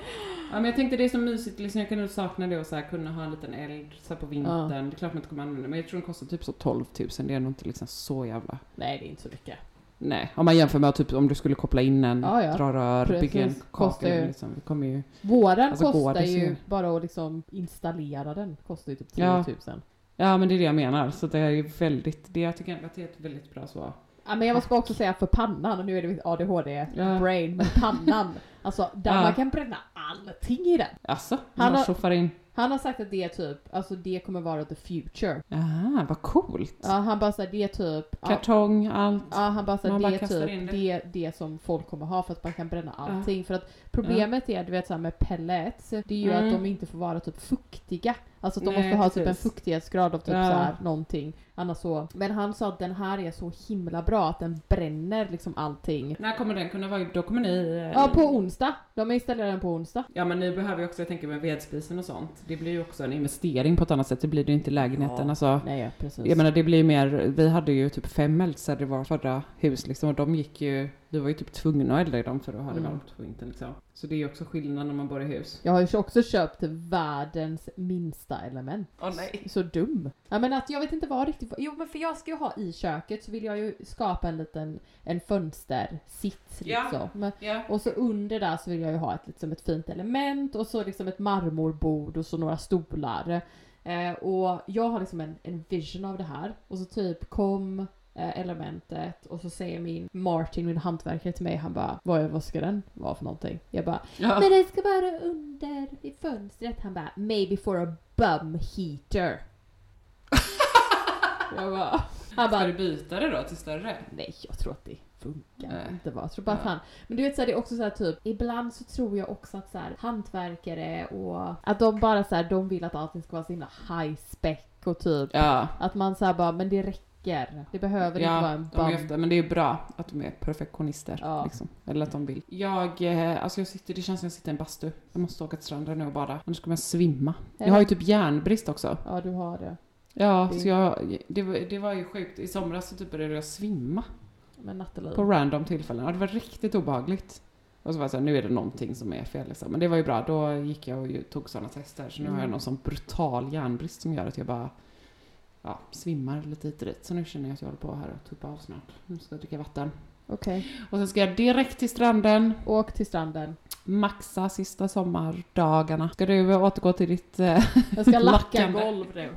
men jag tänkte det är så mysigt, liksom, jag kan nog sakna det och så här, kunna ha en liten eld så här, på vintern. Det är klart man inte kommer använda det, men jag tror den kostar typ så 12 000. Det är nog inte liksom så jävla... Nej, det är inte så mycket. Nej, om man jämför med typ om du skulle koppla in en, Ja, ja. dra rör, Precis. bygga en kakel. Liksom. Det kommer ju... Våran Alltså, kostar ju, bara att liksom installera den, kostar ju typ 10 Ja. 000. Ja, men det är det jag menar. Så det är ju väldigt... Det, jag tycker att det är ett väldigt bra så. Ja, men jag ska också säga för pannan, och nu är det mitt Ja. ADHD-brain, men pannan, alltså där Ja. man kan bränna allting i den. Alltså, Han har- tjoffar in. Han har sagt att det är typ, alltså det kommer vara the future. Ah, vad coolt. Ja, han bara säger det är typ, ja, Kartong, allt. ja han bara Man det bara är typ det. det. det som folk kommer ha för att man kan bränna allting. För att problemet är, du vet så här med pellets, det är ju Mm. att de inte får vara typ fuktiga. Alltså att de Nej, måste ha typ en fuktighetsgrad av typ Ja. så här någonting. Annars så. Men han sa att den här är så himla bra att den bränner liksom allting. När kommer den kunna vara? Då kommer ni... Ja, på onsdag. De installerar den på onsdag. Ja men ni behöver ju också, jag tänker med vedspisen och sånt. Det blir ju också en investering på ett annat sätt. Det blir det ju inte i lägenheten. Ja. Alltså, Nej, precis. jag menar det blir ju mer, vi hade ju typ fem eldstäder i vårt förra hus liksom och de gick ju, vi var ju typ tvungna att elda i dem för att ha det Mm. varmt på vintern liksom. Så det är ju också skillnad när man bor i hus. Jag har ju också köpt världens minsta element. Åh nej. Så dum. Ja men att jag vet inte vad riktigt, jo men för jag ska ju ha i köket så vill jag ju skapa en liten, en fönstersits Ja. liksom. Ja. Och så under där så vill jag ju ha ett, liksom ett fint element och så liksom ett marmorbord och så några stolar. Eh, och jag har liksom en, en vision av det här. Och så typ kom elementet och så säger min Martin, min hantverkare till mig, han bara vad, är- vad ska den vara för någonting? Jag bara Ja. men den ska vara under vid fönstret. Han bara maybe for a bum heater. jag bara, han Ska bara du byta det då till större? Nej, jag tror att det funkar Nej. inte bara. Jag tror bara att Ja. han... Men du vet så här, det är också så här typ, ibland så tror jag också att så här, hantverkare och att de bara så här, de vill att allting ska vara så himla high spec och typ Ja. att man säger bara, men det räcker. Det behöver inte vara Ja, en de är bum. ofta, men det är bra att de är perfektionister. Ja. Liksom. Eller att de vill. Jag, eh, alltså jag sitter, det känns som jag sitter i en bastu. Jag måste åka till stranden nu och bada, annars kommer jag svimma. Jag har ju typ järnbrist också. Ja, du har det. Ja, Det- så jag, det, var, det var ju sjukt. I somras så typ började jag svimma Men Nathalie. på random tillfällen. Ja, det var riktigt obehagligt. Och så var jag såhär, nu är det någonting som är fel liksom. Men det var ju bra, då gick jag och tog sådana tester. Så nu har jag Mm. någon sån brutal järnbrist som gör att jag bara ja, svimmar lite hit och dit. Så nu känner jag att jag håller på här och tuppa av snart. Nu ska jag dricka vatten. Okej. Och sen ska jag direkt till stranden, Åk till stranden. maxa sista sommardagarna. Ska du återgå till ditt... Eh, Jag ska lacka golv nu.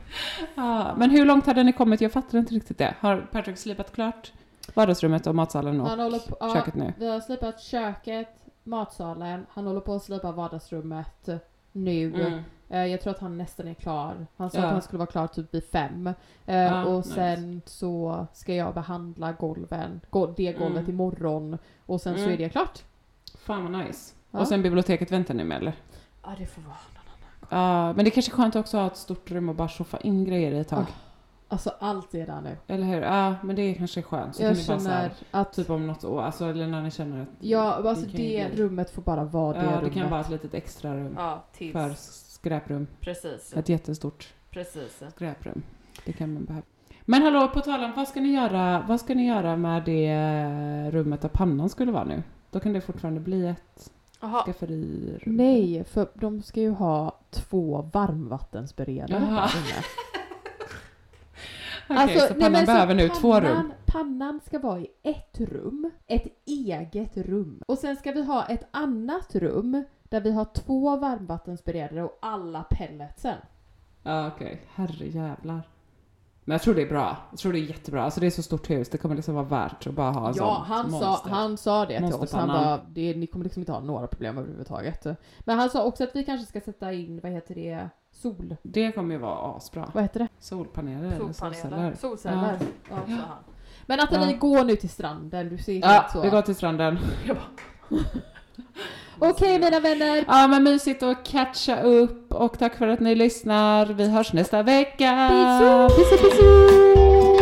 ja, men hur långt hade ni kommit? Jag fattar inte riktigt det. Har Patrick slipat klart vardagsrummet och matsalen och på, köket nu? Vi har slipat köket, matsalen, han håller på att slipa vardagsrummet nu. Mm. Eh, Jag tror att han nästan är klar. Han sa Ja. att han skulle vara klar typ vid fem. Eh, Ja, och nice. sen så ska jag behandla golven, go- det golvet Mm. imorgon. Och sen så Mm. är det klart. Fan vad nice. Ja. Och sen biblioteket väntar ni med eller? Ja, det får vara någon annan. Ja, men det är kanske är skönt också att ha ett stort rum och bara tjoffa in grejer i ett tag. Ah, Alltså allt är där nu. Eller hur? Ja, men det är kanske skönt. Så jag kan så känner här, att, typ om något år, alltså eller när ni känner att ja, alltså det rummet får bara vara det ja, det rummet. kan vara ett litet extra rum Ja, tills. för skräprum. Precis. Ett jättestort Precis. skräprum. Det kan man behöva. Men hallå, på tal om, vad ska ni göra, vad ska ni göra med det rummet där pannan skulle vara nu? Då kan det fortfarande bli ett Jaha. skafferirum. Nej, för de ska ju ha två varmvattensberedare där inne. Okej, Alltså, så nej, pannan så behöver nu två rum. pannan- Pannan ska vara i ett rum, ett eget rum. Och sen ska vi ha ett annat rum där vi har två varmvattensberedare och alla pelletsen. Ja, okej. Herre jävlar. Men jag tror det är bra. Jag tror det är jättebra. Alltså det är så stort hus, det kommer liksom vara värt att bara ha en Ja, sån han sa, monster. han sa det till oss. Han Monsterpannan. bara, det, ni kommer liksom inte ha några problem överhuvudtaget. Men han sa också att vi kanske ska sätta in, vad heter det, sol... Det kommer ju vara asbra. Vad heter det? Solpaneler eller solceller. Solceller. Ja. Ja. sa han. Men att ni Ja. går nu till stranden, du ser Ja, helt så. vi går till stranden. Okej mina vänner, Ja, men mysigt att catcha upp och tack för att ni lyssnar. Vi hörs nästa vecka. Bisous! Bisous, bisous!